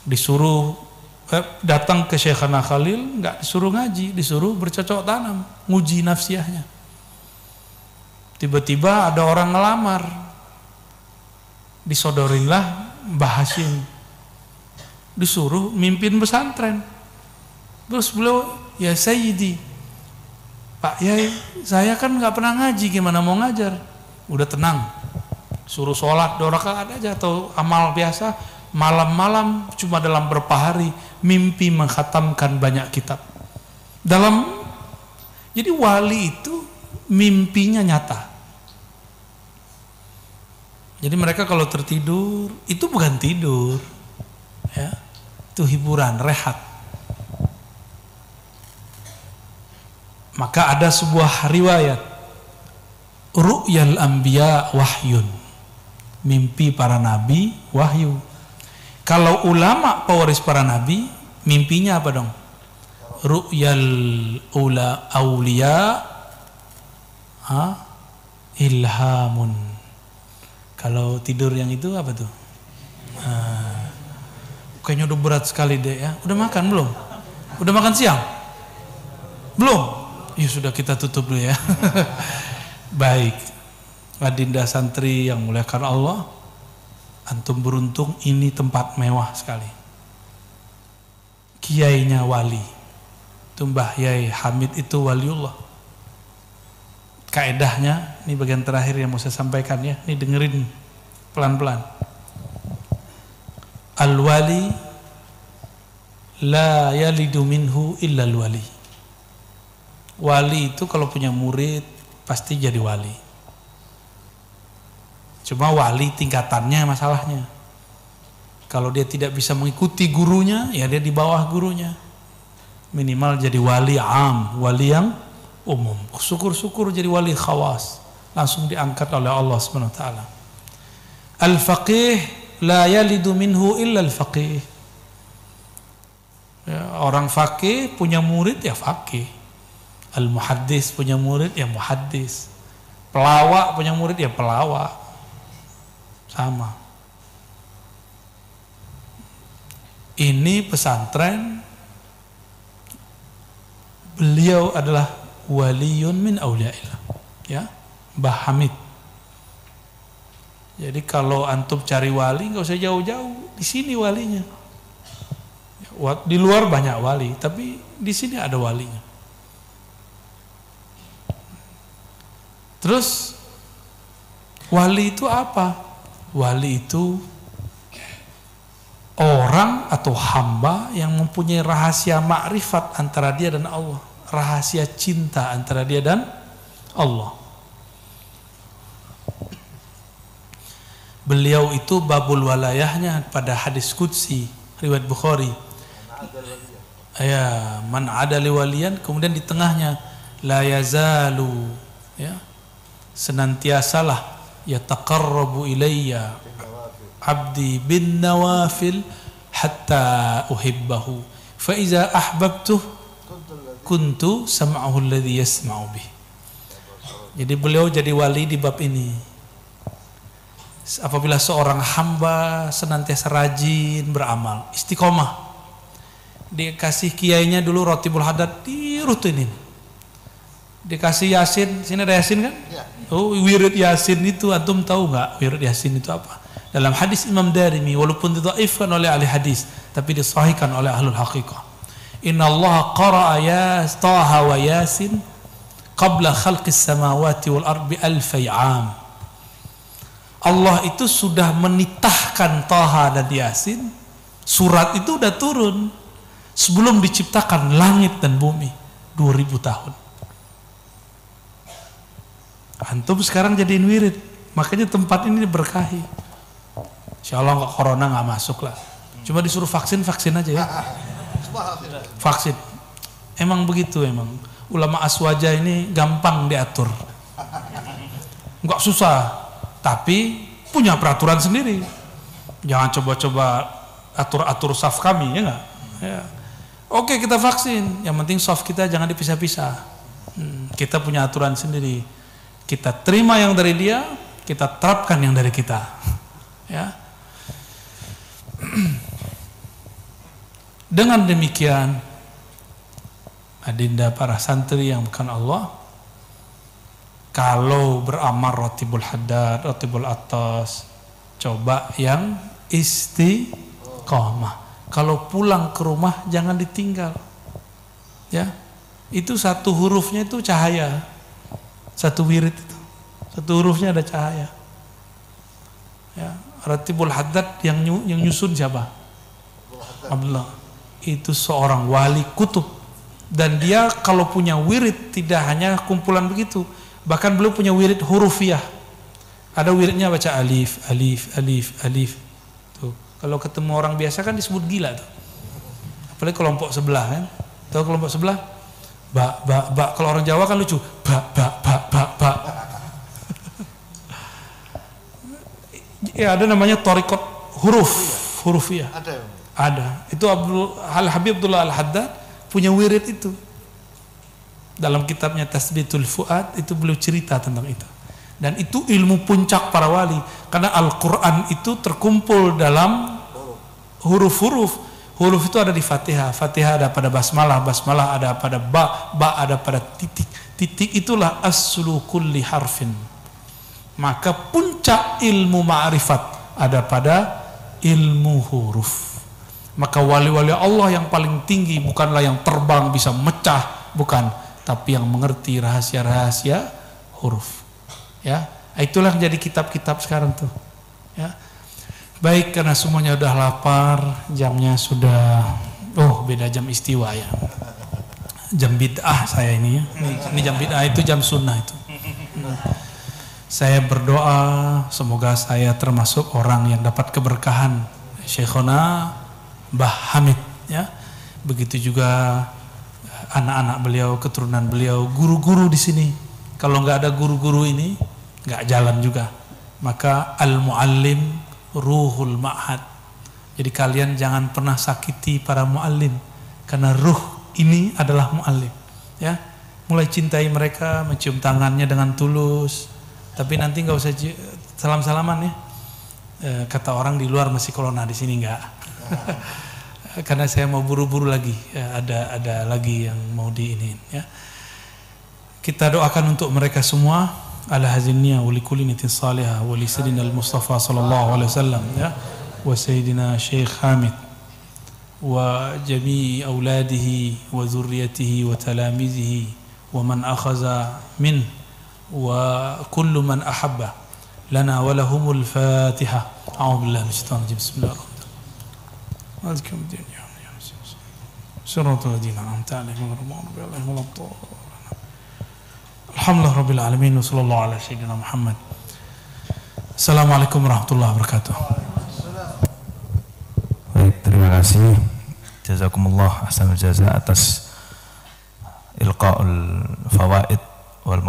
Disuruh Eh, datang ke Syekhana Khalil nggak disuruh ngaji, disuruh bercocok tanam, nguji nafsiahnya. Tiba-tiba ada orang ngelamar, disodorinlah Mbah Hashim, disuruh mimpin pesantren. Terus beliau, ya Sayyidi, Pak Yai, saya kan nggak pernah ngaji, gimana mau ngajar? Udah tenang, suruh sholat dua rakaat aja atau amal biasa, malam-malam cuma dalam berapa hari mimpi menghatamkan banyak kitab. Dalam jadi wali itu mimpinya nyata. Jadi mereka kalau tertidur itu bukan tidur, ya, itu hiburan, rehat. Maka ada sebuah riwayat Ru'yal anbiya wahyun Mimpi para nabi wahyu kalau ulama pewaris para nabi, mimpinya apa dong? Ru'yal ula aulia ha? ilhamun. Kalau tidur yang itu apa tuh? Kayaknya udah berat sekali deh ya. Udah makan belum? Udah makan siang? Belum? Ya sudah kita tutup dulu ya. Baik. Adinda santri yang muliakan Allah. Antum beruntung ini tempat mewah sekali. Kiainya wali. Tumbah Yai Hamid itu waliullah. Kaedahnya, ini bagian terakhir yang mau saya sampaikan ya. Ini dengerin pelan-pelan. Al-wali la yalidu minhu illa al-wali. Wali itu kalau punya murid pasti jadi wali. Cuma wali tingkatannya masalahnya. Kalau dia tidak bisa mengikuti gurunya, ya dia di bawah gurunya. Minimal jadi wali am, wali yang umum. Syukur-syukur jadi wali khawas. Langsung diangkat oleh Allah taala. Al-faqih la yalidu minhu illa al-faqih. Ya, orang faqih punya murid ya faqih. Al-muhaddis punya murid ya muhaddis. Pelawak punya murid ya pelawak. Sama. Ini pesantren beliau adalah waliyun min auliaillah. Ya, Mbah Hamid. Jadi kalau antum cari wali nggak usah jauh-jauh, di sini walinya. Di luar banyak wali, tapi di sini ada walinya. Terus wali itu apa? Wali itu orang atau hamba yang mempunyai rahasia makrifat antara dia dan Allah, rahasia cinta antara dia dan Allah. Beliau itu babul walayahnya pada hadis qudsi riwayat Bukhari. Ya, man ada walian kemudian di tengahnya la yazalu ya. Senantiasalah yataqarrabu ilayya abdi bin nawafil hatta uhibbahu. Fa iza ahbabtuh kuntu sam'ahu alladhi yasma'u bih. Jadi beliau jadi wali di bab ini. Apabila seorang hamba senantiasa rajin beramal istiqomah dikasih kiainya dulu rotibul hadad dirutinin dikasih yasin sini ada yasin kan? Ya. Oh wirid yasin itu antum tahu nggak wirid yasin itu apa? Dalam hadis Imam Darimi walaupun didhaifkan oleh ahli hadis tapi disahihkan oleh ahlul haqiqah. Inna Allah qara'a ya taha wa yasin qabla khalqis samawati wal ardi alfai am Allah itu sudah menitahkan Taha dan Yasin surat itu udah turun sebelum diciptakan langit dan bumi 2000 tahun antum sekarang jadiin wirid. Makanya tempat ini diberkahi. Insya Allah corona nggak masuk lah. Cuma disuruh vaksin vaksin aja ya. Vaksin. Emang begitu emang. Ulama aswaja ini gampang diatur. Nggak susah. Tapi punya peraturan sendiri. Jangan coba-coba atur-atur saf kami ya nggak? Ya. oke kita vaksin. Yang penting soft kita jangan dipisah-pisah. Hmm, kita punya aturan sendiri kita terima yang dari dia, kita terapkan yang dari kita. Ya. Dengan demikian, adinda para santri yang bukan Allah, kalau beramal rotibul haddad, rotibul atas, coba yang istiqomah. Kalau pulang ke rumah jangan ditinggal. Ya. Itu satu hurufnya itu cahaya. Satu wirid itu. Satu hurufnya ada cahaya. Ya, Ratibul Haddad yang yang nyusun siapa? Abdullah. Itu seorang wali kutub dan dia kalau punya wirid tidak hanya kumpulan begitu, bahkan belum punya wirid hurufiah. Ada wiridnya baca alif, alif, alif, alif. Tuh. Kalau ketemu orang biasa kan disebut gila tuh. Apalagi kelompok sebelah kan. Tahu kelompok sebelah? Ba, ba, ba. Kalau orang Jawa kan lucu. Ba, ba, ba, ba, ba. Ya ada namanya torikot huruf. Huruf ya. Ada. Ada. Itu Abdul Al Habib Abdullah Al Haddad punya wirid itu. Dalam kitabnya Tasbitul Fuad itu beliau cerita tentang itu. Dan itu ilmu puncak para wali. Karena Al-Quran itu terkumpul dalam huruf-huruf. Huruf itu ada di Fatihah. Fatihah ada pada basmalah. Basmalah ada pada ba. Ba ada pada titik. Titik itulah aslu kulli harfin. Maka puncak ilmu ma'rifat ada pada ilmu huruf. Maka wali-wali Allah yang paling tinggi bukanlah yang terbang bisa mecah, bukan, tapi yang mengerti rahasia-rahasia huruf. Ya, itulah yang jadi kitab-kitab sekarang tuh. Ya. Baik karena semuanya udah lapar, jamnya sudah oh beda jam istiwa ya. Jam bid'ah saya ini ya. Ini jam bid'ah itu jam sunnah itu. Saya berdoa semoga saya termasuk orang yang dapat keberkahan Syekhona Mbah Hamid ya. Begitu juga anak-anak beliau, keturunan beliau, guru-guru di sini. Kalau nggak ada guru-guru ini, nggak jalan juga. Maka al-muallim ruhul ma'had. Jadi kalian jangan pernah sakiti para muallim karena ruh ini adalah muallim. Ya, mulai cintai mereka, mencium tangannya dengan tulus. Tapi nanti nggak usah salam-salaman ya. E, kata orang di luar masih corona di sini nggak. Karena saya mau buru-buru lagi e, ada ada lagi yang mau di ini ya. Kita doakan untuk mereka semua ala hazinnya wali kulinitin salihah wali al-Mustafa sallallahu alaihi wasallam ya wa sayyidina Syekh Hamid wa jami' auladihi wa zurriyatihi wa talamizihi wa man akhaza min وكل من أحب لنا ولهم الفاتحة. أعوذ بالله من الشيطان الرجيم. بسم الله الرحمن الرحيم. مالكم الدنيا صراط الذين أنعمت عليهم غير المغضوب عليهم ولا الحمد لله رب العالمين وصلى الله على سيدنا محمد. السلام عليكم ورحمة الله وبركاته.
Baik, terima kasih. Jazakumullah asal jaza atas ilqaul fawaid wal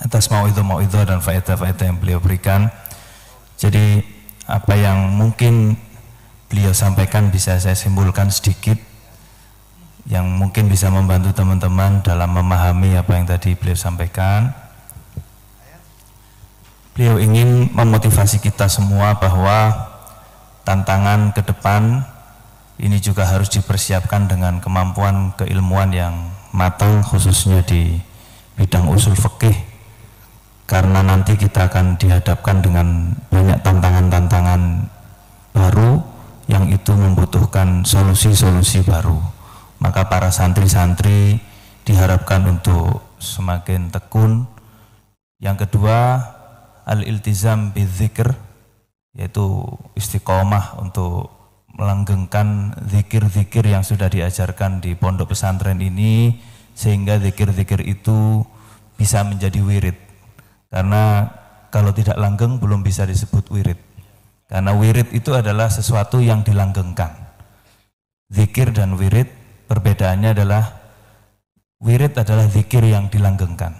atas mauidhah mauidhah dan faedah-faedah yang beliau berikan jadi apa yang mungkin beliau sampaikan bisa saya simpulkan sedikit yang mungkin bisa membantu teman-teman dalam memahami apa yang tadi beliau sampaikan. Beliau ingin memotivasi kita semua bahwa tantangan ke depan ini juga harus dipersiapkan dengan kemampuan keilmuan yang matang khususnya di bidang usul fikih karena nanti kita akan dihadapkan dengan banyak tantangan-tantangan baru yang itu membutuhkan solusi-solusi baru maka para santri-santri diharapkan untuk semakin tekun. Yang kedua, al-iltizam bidzikr yaitu istiqomah untuk melanggengkan zikir-zikir yang sudah diajarkan di pondok pesantren ini sehingga zikir-zikir itu bisa menjadi wirid. Karena kalau tidak langgeng belum bisa disebut wirid. Karena wirid itu adalah sesuatu yang dilanggengkan. Zikir dan wirid Perbedaannya adalah wirid adalah zikir yang dilanggengkan.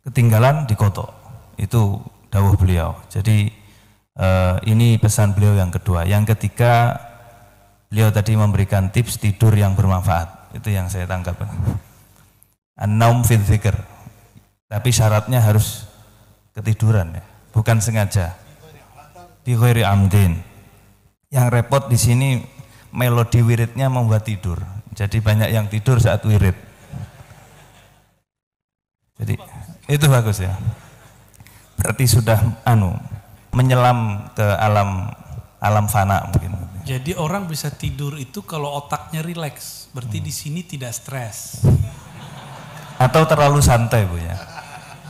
Ketinggalan di koto. Itu dawuh beliau. Jadi uh, ini pesan beliau yang kedua. Yang ketiga beliau tadi memberikan tips tidur yang bermanfaat. Itu yang saya tangkap. An-naum fil zikr. Tapi syaratnya harus ketiduran ya, bukan sengaja. Bi amdin. Yang repot di sini melodi wiridnya membuat tidur. Jadi banyak yang tidur saat wirid. Jadi itu bagus ya. Berarti sudah anu menyelam ke alam alam fana mungkin.
Jadi orang bisa tidur itu kalau otaknya rileks, berarti hmm. di sini tidak stres.
Atau terlalu santai bu ya?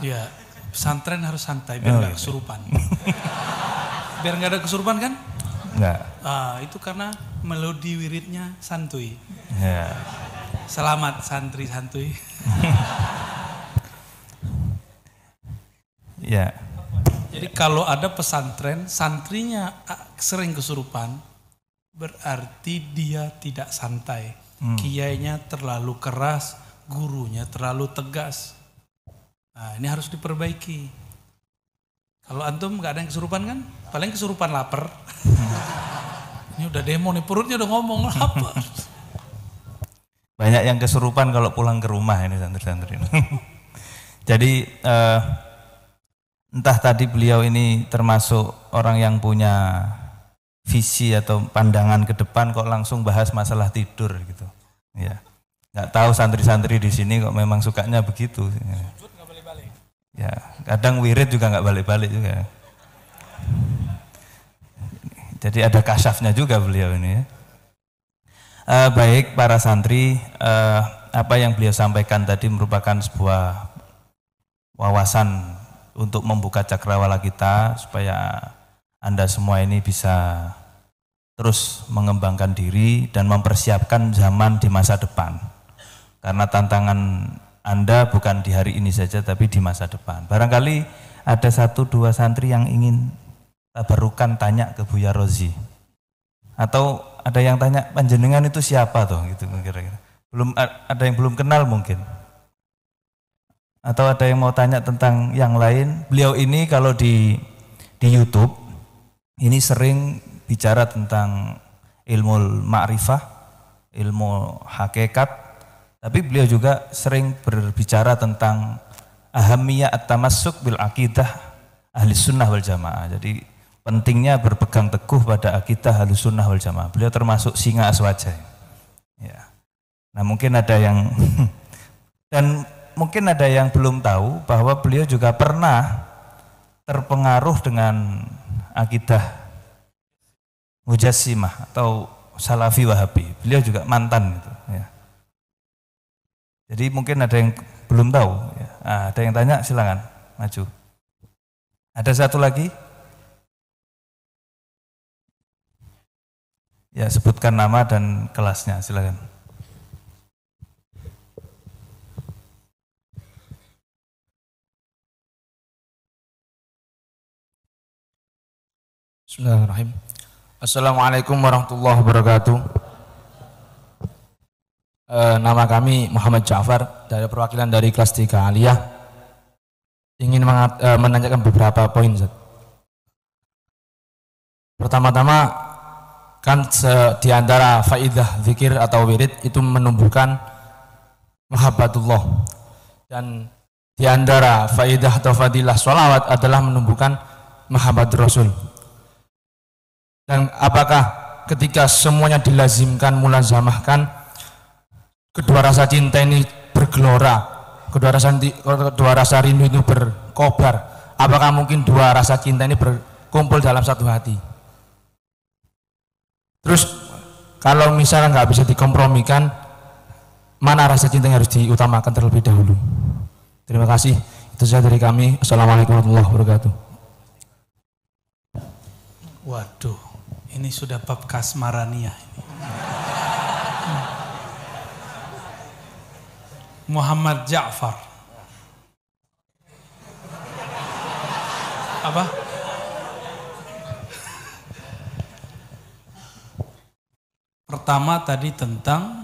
Ya, pesantren harus santai biar oh, nggak oh, kesurupan. biar nggak ada kesurupan kan?
Enggak.
Ah, itu karena melodi wiridnya santuy. Ya. Selamat santri santuy.
ya.
Jadi kalau ada pesantren, santrinya ah, sering kesurupan, berarti dia tidak santai. Hmm. Kiainya terlalu keras, gurunya terlalu tegas. Nah, ini harus diperbaiki. Kalau antum nggak ada yang kesurupan kan? Paling kesurupan lapar. ini udah demo nih, perutnya udah ngomong lapar.
Banyak yang kesurupan kalau pulang ke rumah ini santri-santri. Jadi uh, entah tadi beliau ini termasuk orang yang punya visi atau pandangan ke depan kok langsung bahas masalah tidur gitu. Ya. Nggak tahu santri-santri di sini kok memang sukanya begitu. Ya, ya kadang wirid juga nggak balik-balik juga. Jadi ada kasafnya juga beliau ini. Uh, baik para santri, uh, apa yang beliau sampaikan tadi merupakan sebuah wawasan untuk membuka cakrawala kita supaya Anda semua ini bisa terus mengembangkan diri dan mempersiapkan zaman di masa depan. Karena tantangan Anda bukan di hari ini saja tapi di masa depan. Barangkali ada satu dua santri yang ingin tabarukan tanya ke Buya Rozi. Atau ada yang tanya panjenengan itu siapa tuh gitu kira-kira. Belum ada yang belum kenal mungkin. Atau ada yang mau tanya tentang yang lain. Beliau ini kalau di di YouTube ini sering bicara tentang ilmu ma'rifah, ilmu hakikat, tapi beliau juga sering berbicara tentang ahamiyah at-tamassuk bil akidah ahli sunnah wal jamaah. Jadi pentingnya berpegang teguh pada akidah ahli sunnah wal jamaah. Beliau termasuk singa aswaja. Ya. Nah mungkin ada yang dan mungkin ada yang belum tahu bahwa beliau juga pernah terpengaruh dengan akidah Mujassimah atau Salafi Wahabi. Beliau juga mantan ya. Jadi mungkin ada yang belum tahu, ya. nah, ada yang tanya silakan maju. Ada satu lagi? Ya sebutkan nama dan kelasnya silakan.
Bismillahirrahmanirrahim. Assalamualaikum warahmatullahi wabarakatuh. E, nama kami Muhammad Ja'far dari perwakilan dari kelas 3 Aliyah. Ingin mengat, e, menanyakan beberapa poin. Pertama-tama kan di antara faidah zikir atau wirid itu menumbuhkan mahabbatullah dan di antara faidah atau fadilah sholawat adalah menumbuhkan mahabbat Rasul dan apakah ketika semuanya dilazimkan, mulazamahkan, kedua rasa cinta ini bergelora, kedua rasa, kedua rasa rindu itu berkobar. Apakah mungkin dua rasa cinta ini berkumpul dalam satu hati? Terus kalau misalnya nggak bisa dikompromikan, mana rasa cinta yang harus diutamakan terlebih dahulu? Terima kasih. Itu saja dari kami. Assalamualaikum warahmatullahi wabarakatuh.
Waduh. Ini sudah bab kasmarania ini. Muhammad Ja'far. Apa? Pertama tadi tentang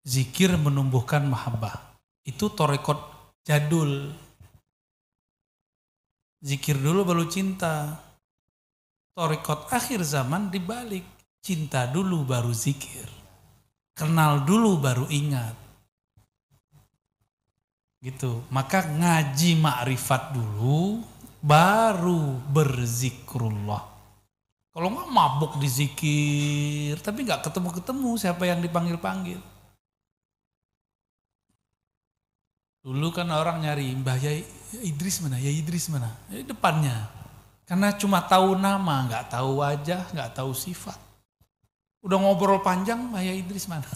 zikir menumbuhkan mahabbah. Itu torekot jadul. Zikir dulu baru cinta. Torikot akhir zaman dibalik. Cinta dulu baru zikir. Kenal dulu baru ingat. Gitu. Maka ngaji makrifat dulu baru berzikrullah. Kalau nggak mabuk di zikir, tapi nggak ketemu-ketemu siapa yang dipanggil-panggil. Dulu kan orang nyari Mbah Yai Idris mana, ya Idris mana, di depannya. Karena cuma tahu nama, nggak tahu wajah, nggak tahu sifat. Udah ngobrol panjang, Maya Idris mana?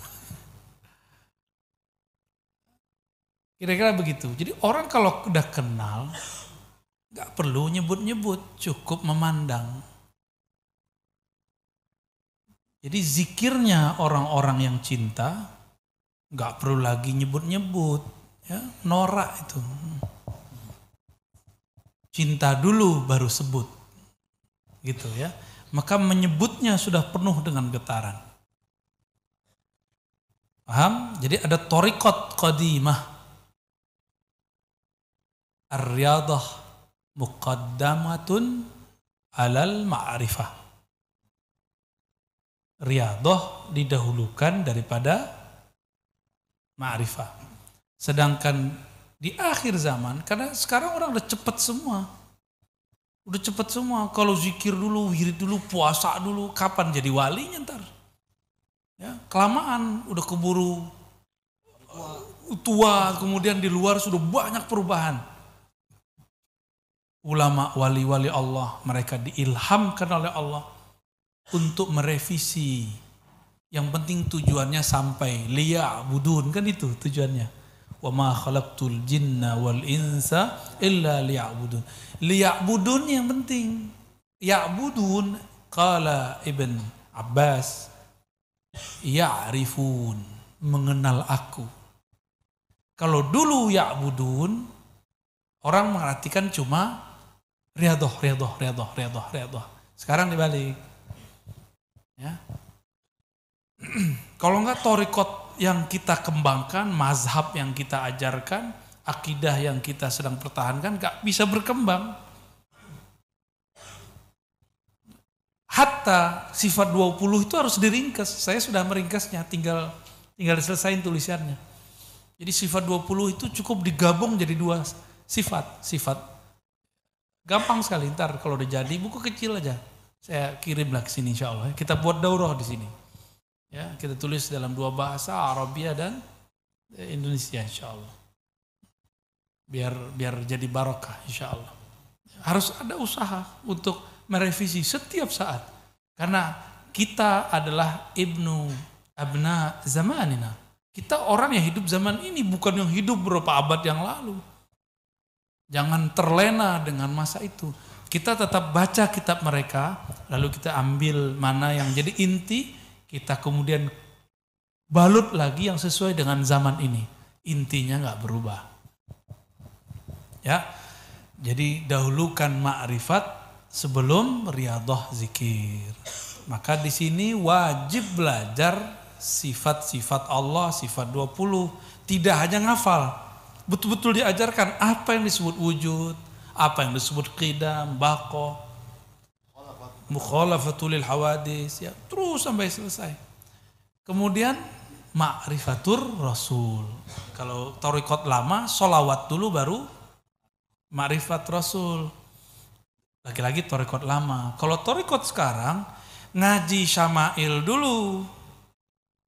Kira-kira begitu. Jadi orang kalau udah kenal, nggak perlu nyebut-nyebut, cukup memandang. Jadi zikirnya orang-orang yang cinta, nggak perlu lagi nyebut-nyebut, ya norak itu. Cinta dulu baru sebut. Gitu ya. Maka menyebutnya sudah penuh dengan getaran. Paham? Jadi ada torikot qadimah. Ar-riyadah muqaddamatun alal ma'rifah. Riyadah didahulukan daripada ma'rifah. Sedangkan di akhir zaman, karena sekarang orang udah cepet semua. Udah cepet semua. Kalau zikir dulu, wirid dulu, puasa dulu, kapan jadi walinya ntar? Ya, kelamaan, udah keburu tua, kemudian di luar sudah banyak perubahan. Ulama wali-wali Allah, mereka diilhamkan oleh Allah untuk merevisi. Yang penting tujuannya sampai liya budun kan itu tujuannya. Wa ma khalaqtul jinna wal insa illa liya'budun. Liya'budun yang penting. Ya'budun qala Ibn Abbas ya'rifun mengenal aku. Kalau dulu ya'budun orang mengartikan cuma riadoh, riadoh, riadoh, riadoh, riadoh. Sekarang dibalik. Ya. Kalau enggak torikot yang kita kembangkan, mazhab yang kita ajarkan, akidah yang kita sedang pertahankan enggak bisa berkembang. Hatta sifat 20 itu harus diringkas. Saya sudah meringkasnya, tinggal tinggal selesaiin tulisannya. Jadi sifat 20 itu cukup digabung jadi dua sifat. Sifat gampang sekali ntar kalau udah jadi buku kecil aja. Saya kirimlah ke sini insya Allah. Kita buat daurah di sini. Ya, kita tulis dalam dua bahasa Arabia dan Indonesia insya Allah. Biar biar jadi barokah insya Allah. Harus ada usaha untuk merevisi setiap saat. Karena kita adalah ibnu abna zamanina. Kita orang yang hidup zaman ini bukan yang hidup beberapa abad yang lalu. Jangan terlena dengan masa itu. Kita tetap baca kitab mereka, lalu kita ambil mana yang jadi inti, kita kemudian balut lagi yang sesuai dengan zaman ini. Intinya nggak berubah. Ya, jadi dahulukan ma'rifat sebelum riadah zikir. Maka di sini wajib belajar sifat-sifat Allah, sifat 20. Tidak hanya ngafal, betul-betul diajarkan apa yang disebut wujud, apa yang disebut qidam, bako, mukhalafatul hawadis, ya terus sampai selesai. Kemudian ma'rifatur rasul. Kalau torikot lama, solawat dulu baru ma'rifat rasul. Lagi-lagi torikot lama. Kalau torikot sekarang, ngaji syama'il dulu.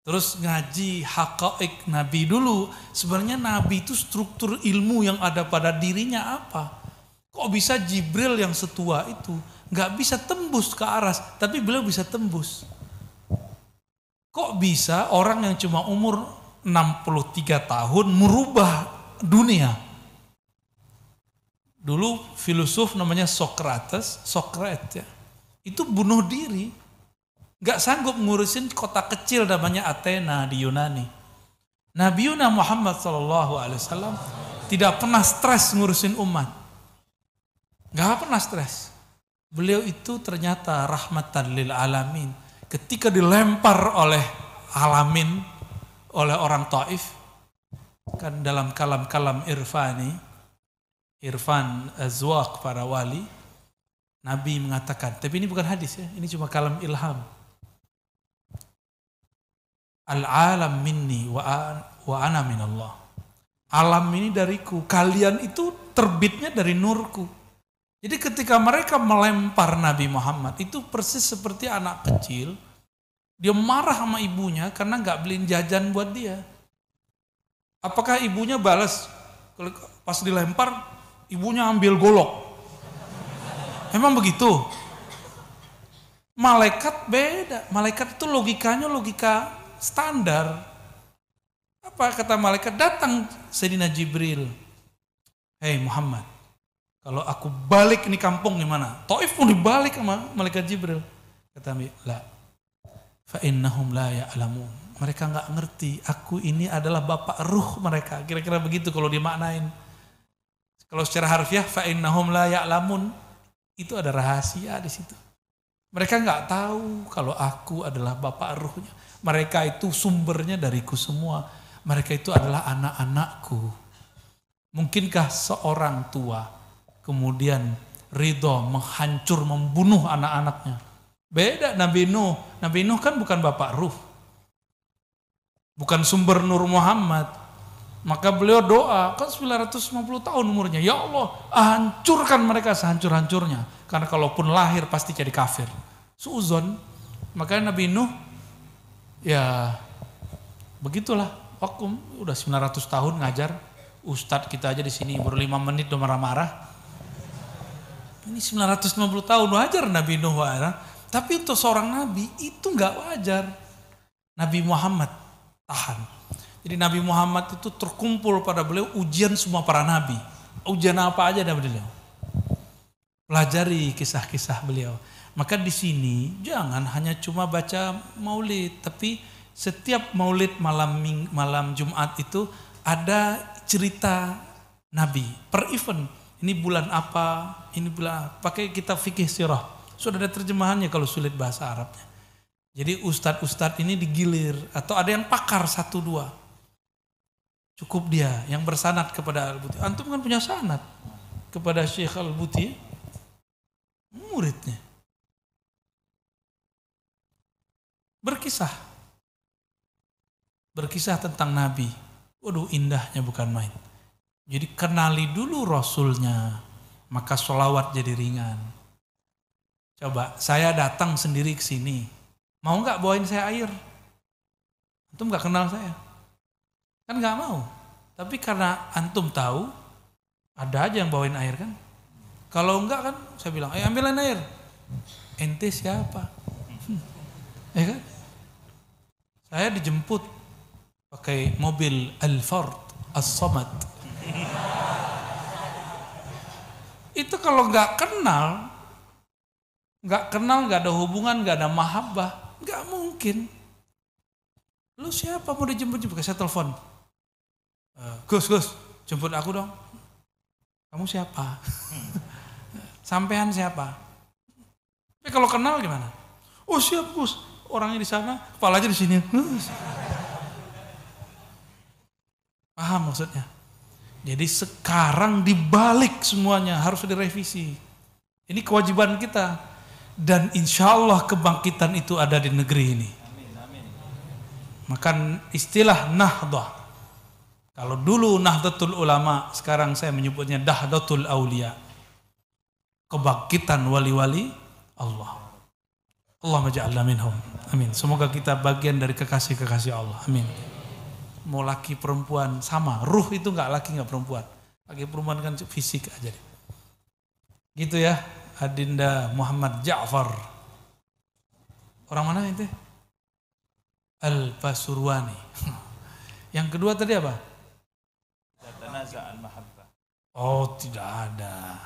Terus ngaji hakaik Nabi dulu. Sebenarnya Nabi itu struktur ilmu yang ada pada dirinya apa? Kok bisa Jibril yang setua itu nggak bisa tembus ke aras, tapi beliau bisa tembus. Kok bisa orang yang cuma umur 63 tahun merubah dunia? Dulu filosof namanya Socrates, Socrates ya, itu bunuh diri Gak sanggup ngurusin kota kecil namanya Athena di Yunani. Nabi Yuna Muhammad SAW tidak pernah stres ngurusin umat. Gak pernah stres. Beliau itu ternyata rahmatan lil alamin. Ketika dilempar oleh alamin, oleh orang Taif, kan dalam kalam-kalam irfani, irfan azwaq para wali, Nabi mengatakan, tapi ini bukan hadis ya, ini cuma kalam ilham Al-alam minni wa, wa ana minallah. Alam ini dariku, kalian itu terbitnya dari nurku. Jadi ketika mereka melempar Nabi Muhammad itu persis seperti anak kecil. Dia marah sama ibunya karena nggak beliin jajan buat dia. Apakah ibunya balas? Pas dilempar, ibunya ambil golok. Emang begitu? Malaikat beda. Malaikat itu logikanya logika standar. Apa kata malaikat? Datang Sayyidina Jibril. Hei Muhammad, kalau aku balik ini kampung gimana? Taif pun dibalik sama malaikat Jibril. Kata Nabi, la. Fa innahum la ya'lamun. Mereka nggak ngerti, aku ini adalah bapak ruh mereka. Kira-kira begitu kalau dimaknain. Kalau secara harfiah, fa innahum la ya'lamun. Itu ada rahasia di situ. Mereka nggak tahu kalau aku adalah bapak ruhnya. Mereka itu sumbernya dariku semua. Mereka itu adalah anak-anakku. Mungkinkah seorang tua kemudian ridho menghancur, membunuh anak-anaknya? Beda Nabi Nuh. Nabi Nuh kan bukan bapak ruh. Bukan sumber Nur Muhammad. Maka beliau doa, kan 950 tahun umurnya. Ya Allah, hancurkan mereka sehancur-hancurnya. Karena kalaupun lahir pasti jadi kafir. Suuzon. Makanya Nabi Nuh, ya begitulah. Waktu udah 900 tahun ngajar. Ustadz kita aja di sini 5 menit udah marah-marah. Ini 950 tahun wajar Nabi Nuh wajar. Tapi untuk seorang Nabi itu nggak wajar. Nabi Muhammad tahan. Jadi Nabi Muhammad itu terkumpul pada beliau ujian semua para nabi. Ujian apa aja ada beliau. Pelajari kisah-kisah beliau. Maka di sini jangan hanya cuma baca maulid, tapi setiap maulid malam malam Jumat itu ada cerita Nabi per event. Ini bulan apa? Ini bulan pakai kita fikih sirah. Sudah ada terjemahannya kalau sulit bahasa Arabnya. Jadi ustadz-ustadz ini digilir atau ada yang pakar satu dua. Cukup dia yang bersanat kepada Al-Buti. Antum kan punya sanat kepada Syekh Al-Buti. Muridnya. Berkisah. Berkisah tentang Nabi. Waduh indahnya bukan main. Jadi kenali dulu Rasulnya. Maka sholawat jadi ringan. Coba saya datang sendiri ke sini Mau nggak bawain saya air? Antum nggak kenal saya. Kan nggak mau. Tapi karena antum tahu, ada aja yang bawain air kan. Kalau enggak kan, saya bilang, ayo ambilin air. Ente siapa? ya kan? Saya dijemput pakai mobil As-Samad. Itu kalau nggak kenal, nggak kenal, nggak ada hubungan, nggak ada mahabbah, Gak mungkin. Lu siapa mau dijemput-jemput? Saya telepon. Uh, Gus, Gus, jemput aku dong. Kamu siapa? Sampean siapa? Tapi kalau kenal gimana? Oh siap Gus, orangnya di sana, kepalanya di sini. Paham maksudnya? Jadi sekarang dibalik semuanya harus direvisi. Ini kewajiban kita dan insya Allah kebangkitan itu ada di negeri ini. Maka istilah nahdah. Kalau dulu nahdlatul ulama, sekarang saya menyebutnya dahdatul aulia. Kebangkitan wali-wali Allah. Allah maja'alna minhum. Amin. Semoga kita bagian dari kekasih-kekasih Allah. Amin. Mau laki perempuan sama. Ruh itu nggak laki nggak perempuan. Laki perempuan kan fisik aja. Gitu ya. Adinda Muhammad Ja'far. Orang mana itu? Al-Pasurwani. Yang kedua tadi apa? Oh, tidak ada.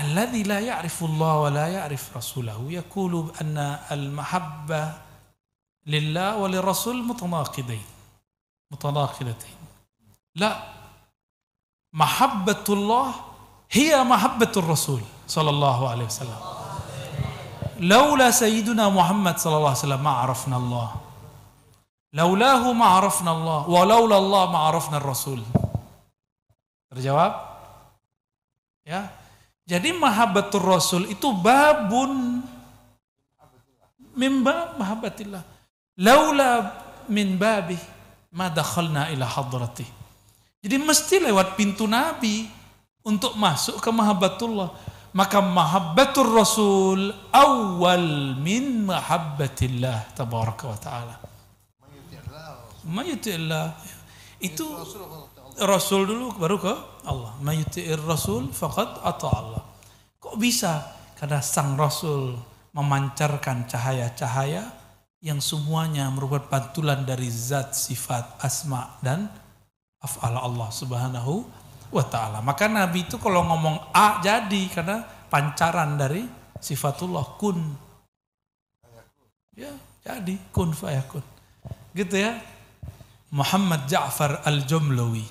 Alladhi la ya'rifu Allah wa la ya'rif rasulahu yaqulu anna al-mahabba lillah wa lirasul mutanaqidain. Mutanaqidatain. La. Mahabbatullah hiya mahabbatur rasul sallallahu alaihi wasallam. Laula sayyiduna Muhammad sallallahu alaihi wasallam ma'arafna Allah. Laulahu ma'arafna Allah wa laula Allah ma'arafna Rasul. Terjawab? Ya. Jadi mahabbatur Rasul itu babun mimba mahabbatillah. Laula min babih ma dakhalna ila hadratih. Jadi mesti lewat pintu Nabi untuk masuk ke mahabbatullah. Maka mahabbatur rasul awal min mahabbatillah tabaraka wa taala. Mayuti'illah. Itu rasul dulu baru ke Allah. Mayuti'ir rasul faqad Allah. Kok bisa? Karena sang rasul memancarkan cahaya-cahaya yang semuanya merupakan pantulan dari zat sifat asma dan af'al Allah subhanahu wa ta'ala. Maka Nabi itu kalau ngomong A jadi karena pancaran dari sifatullah kun. Ya, jadi kun fayakun. Gitu ya. Muhammad Ja'far Al-Jumlawi.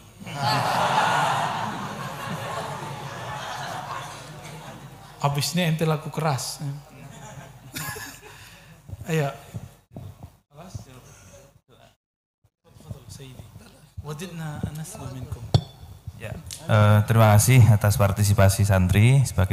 Habisnya ente laku keras. Ayo.
Uh, terima kasih atas partisipasi santri sebagai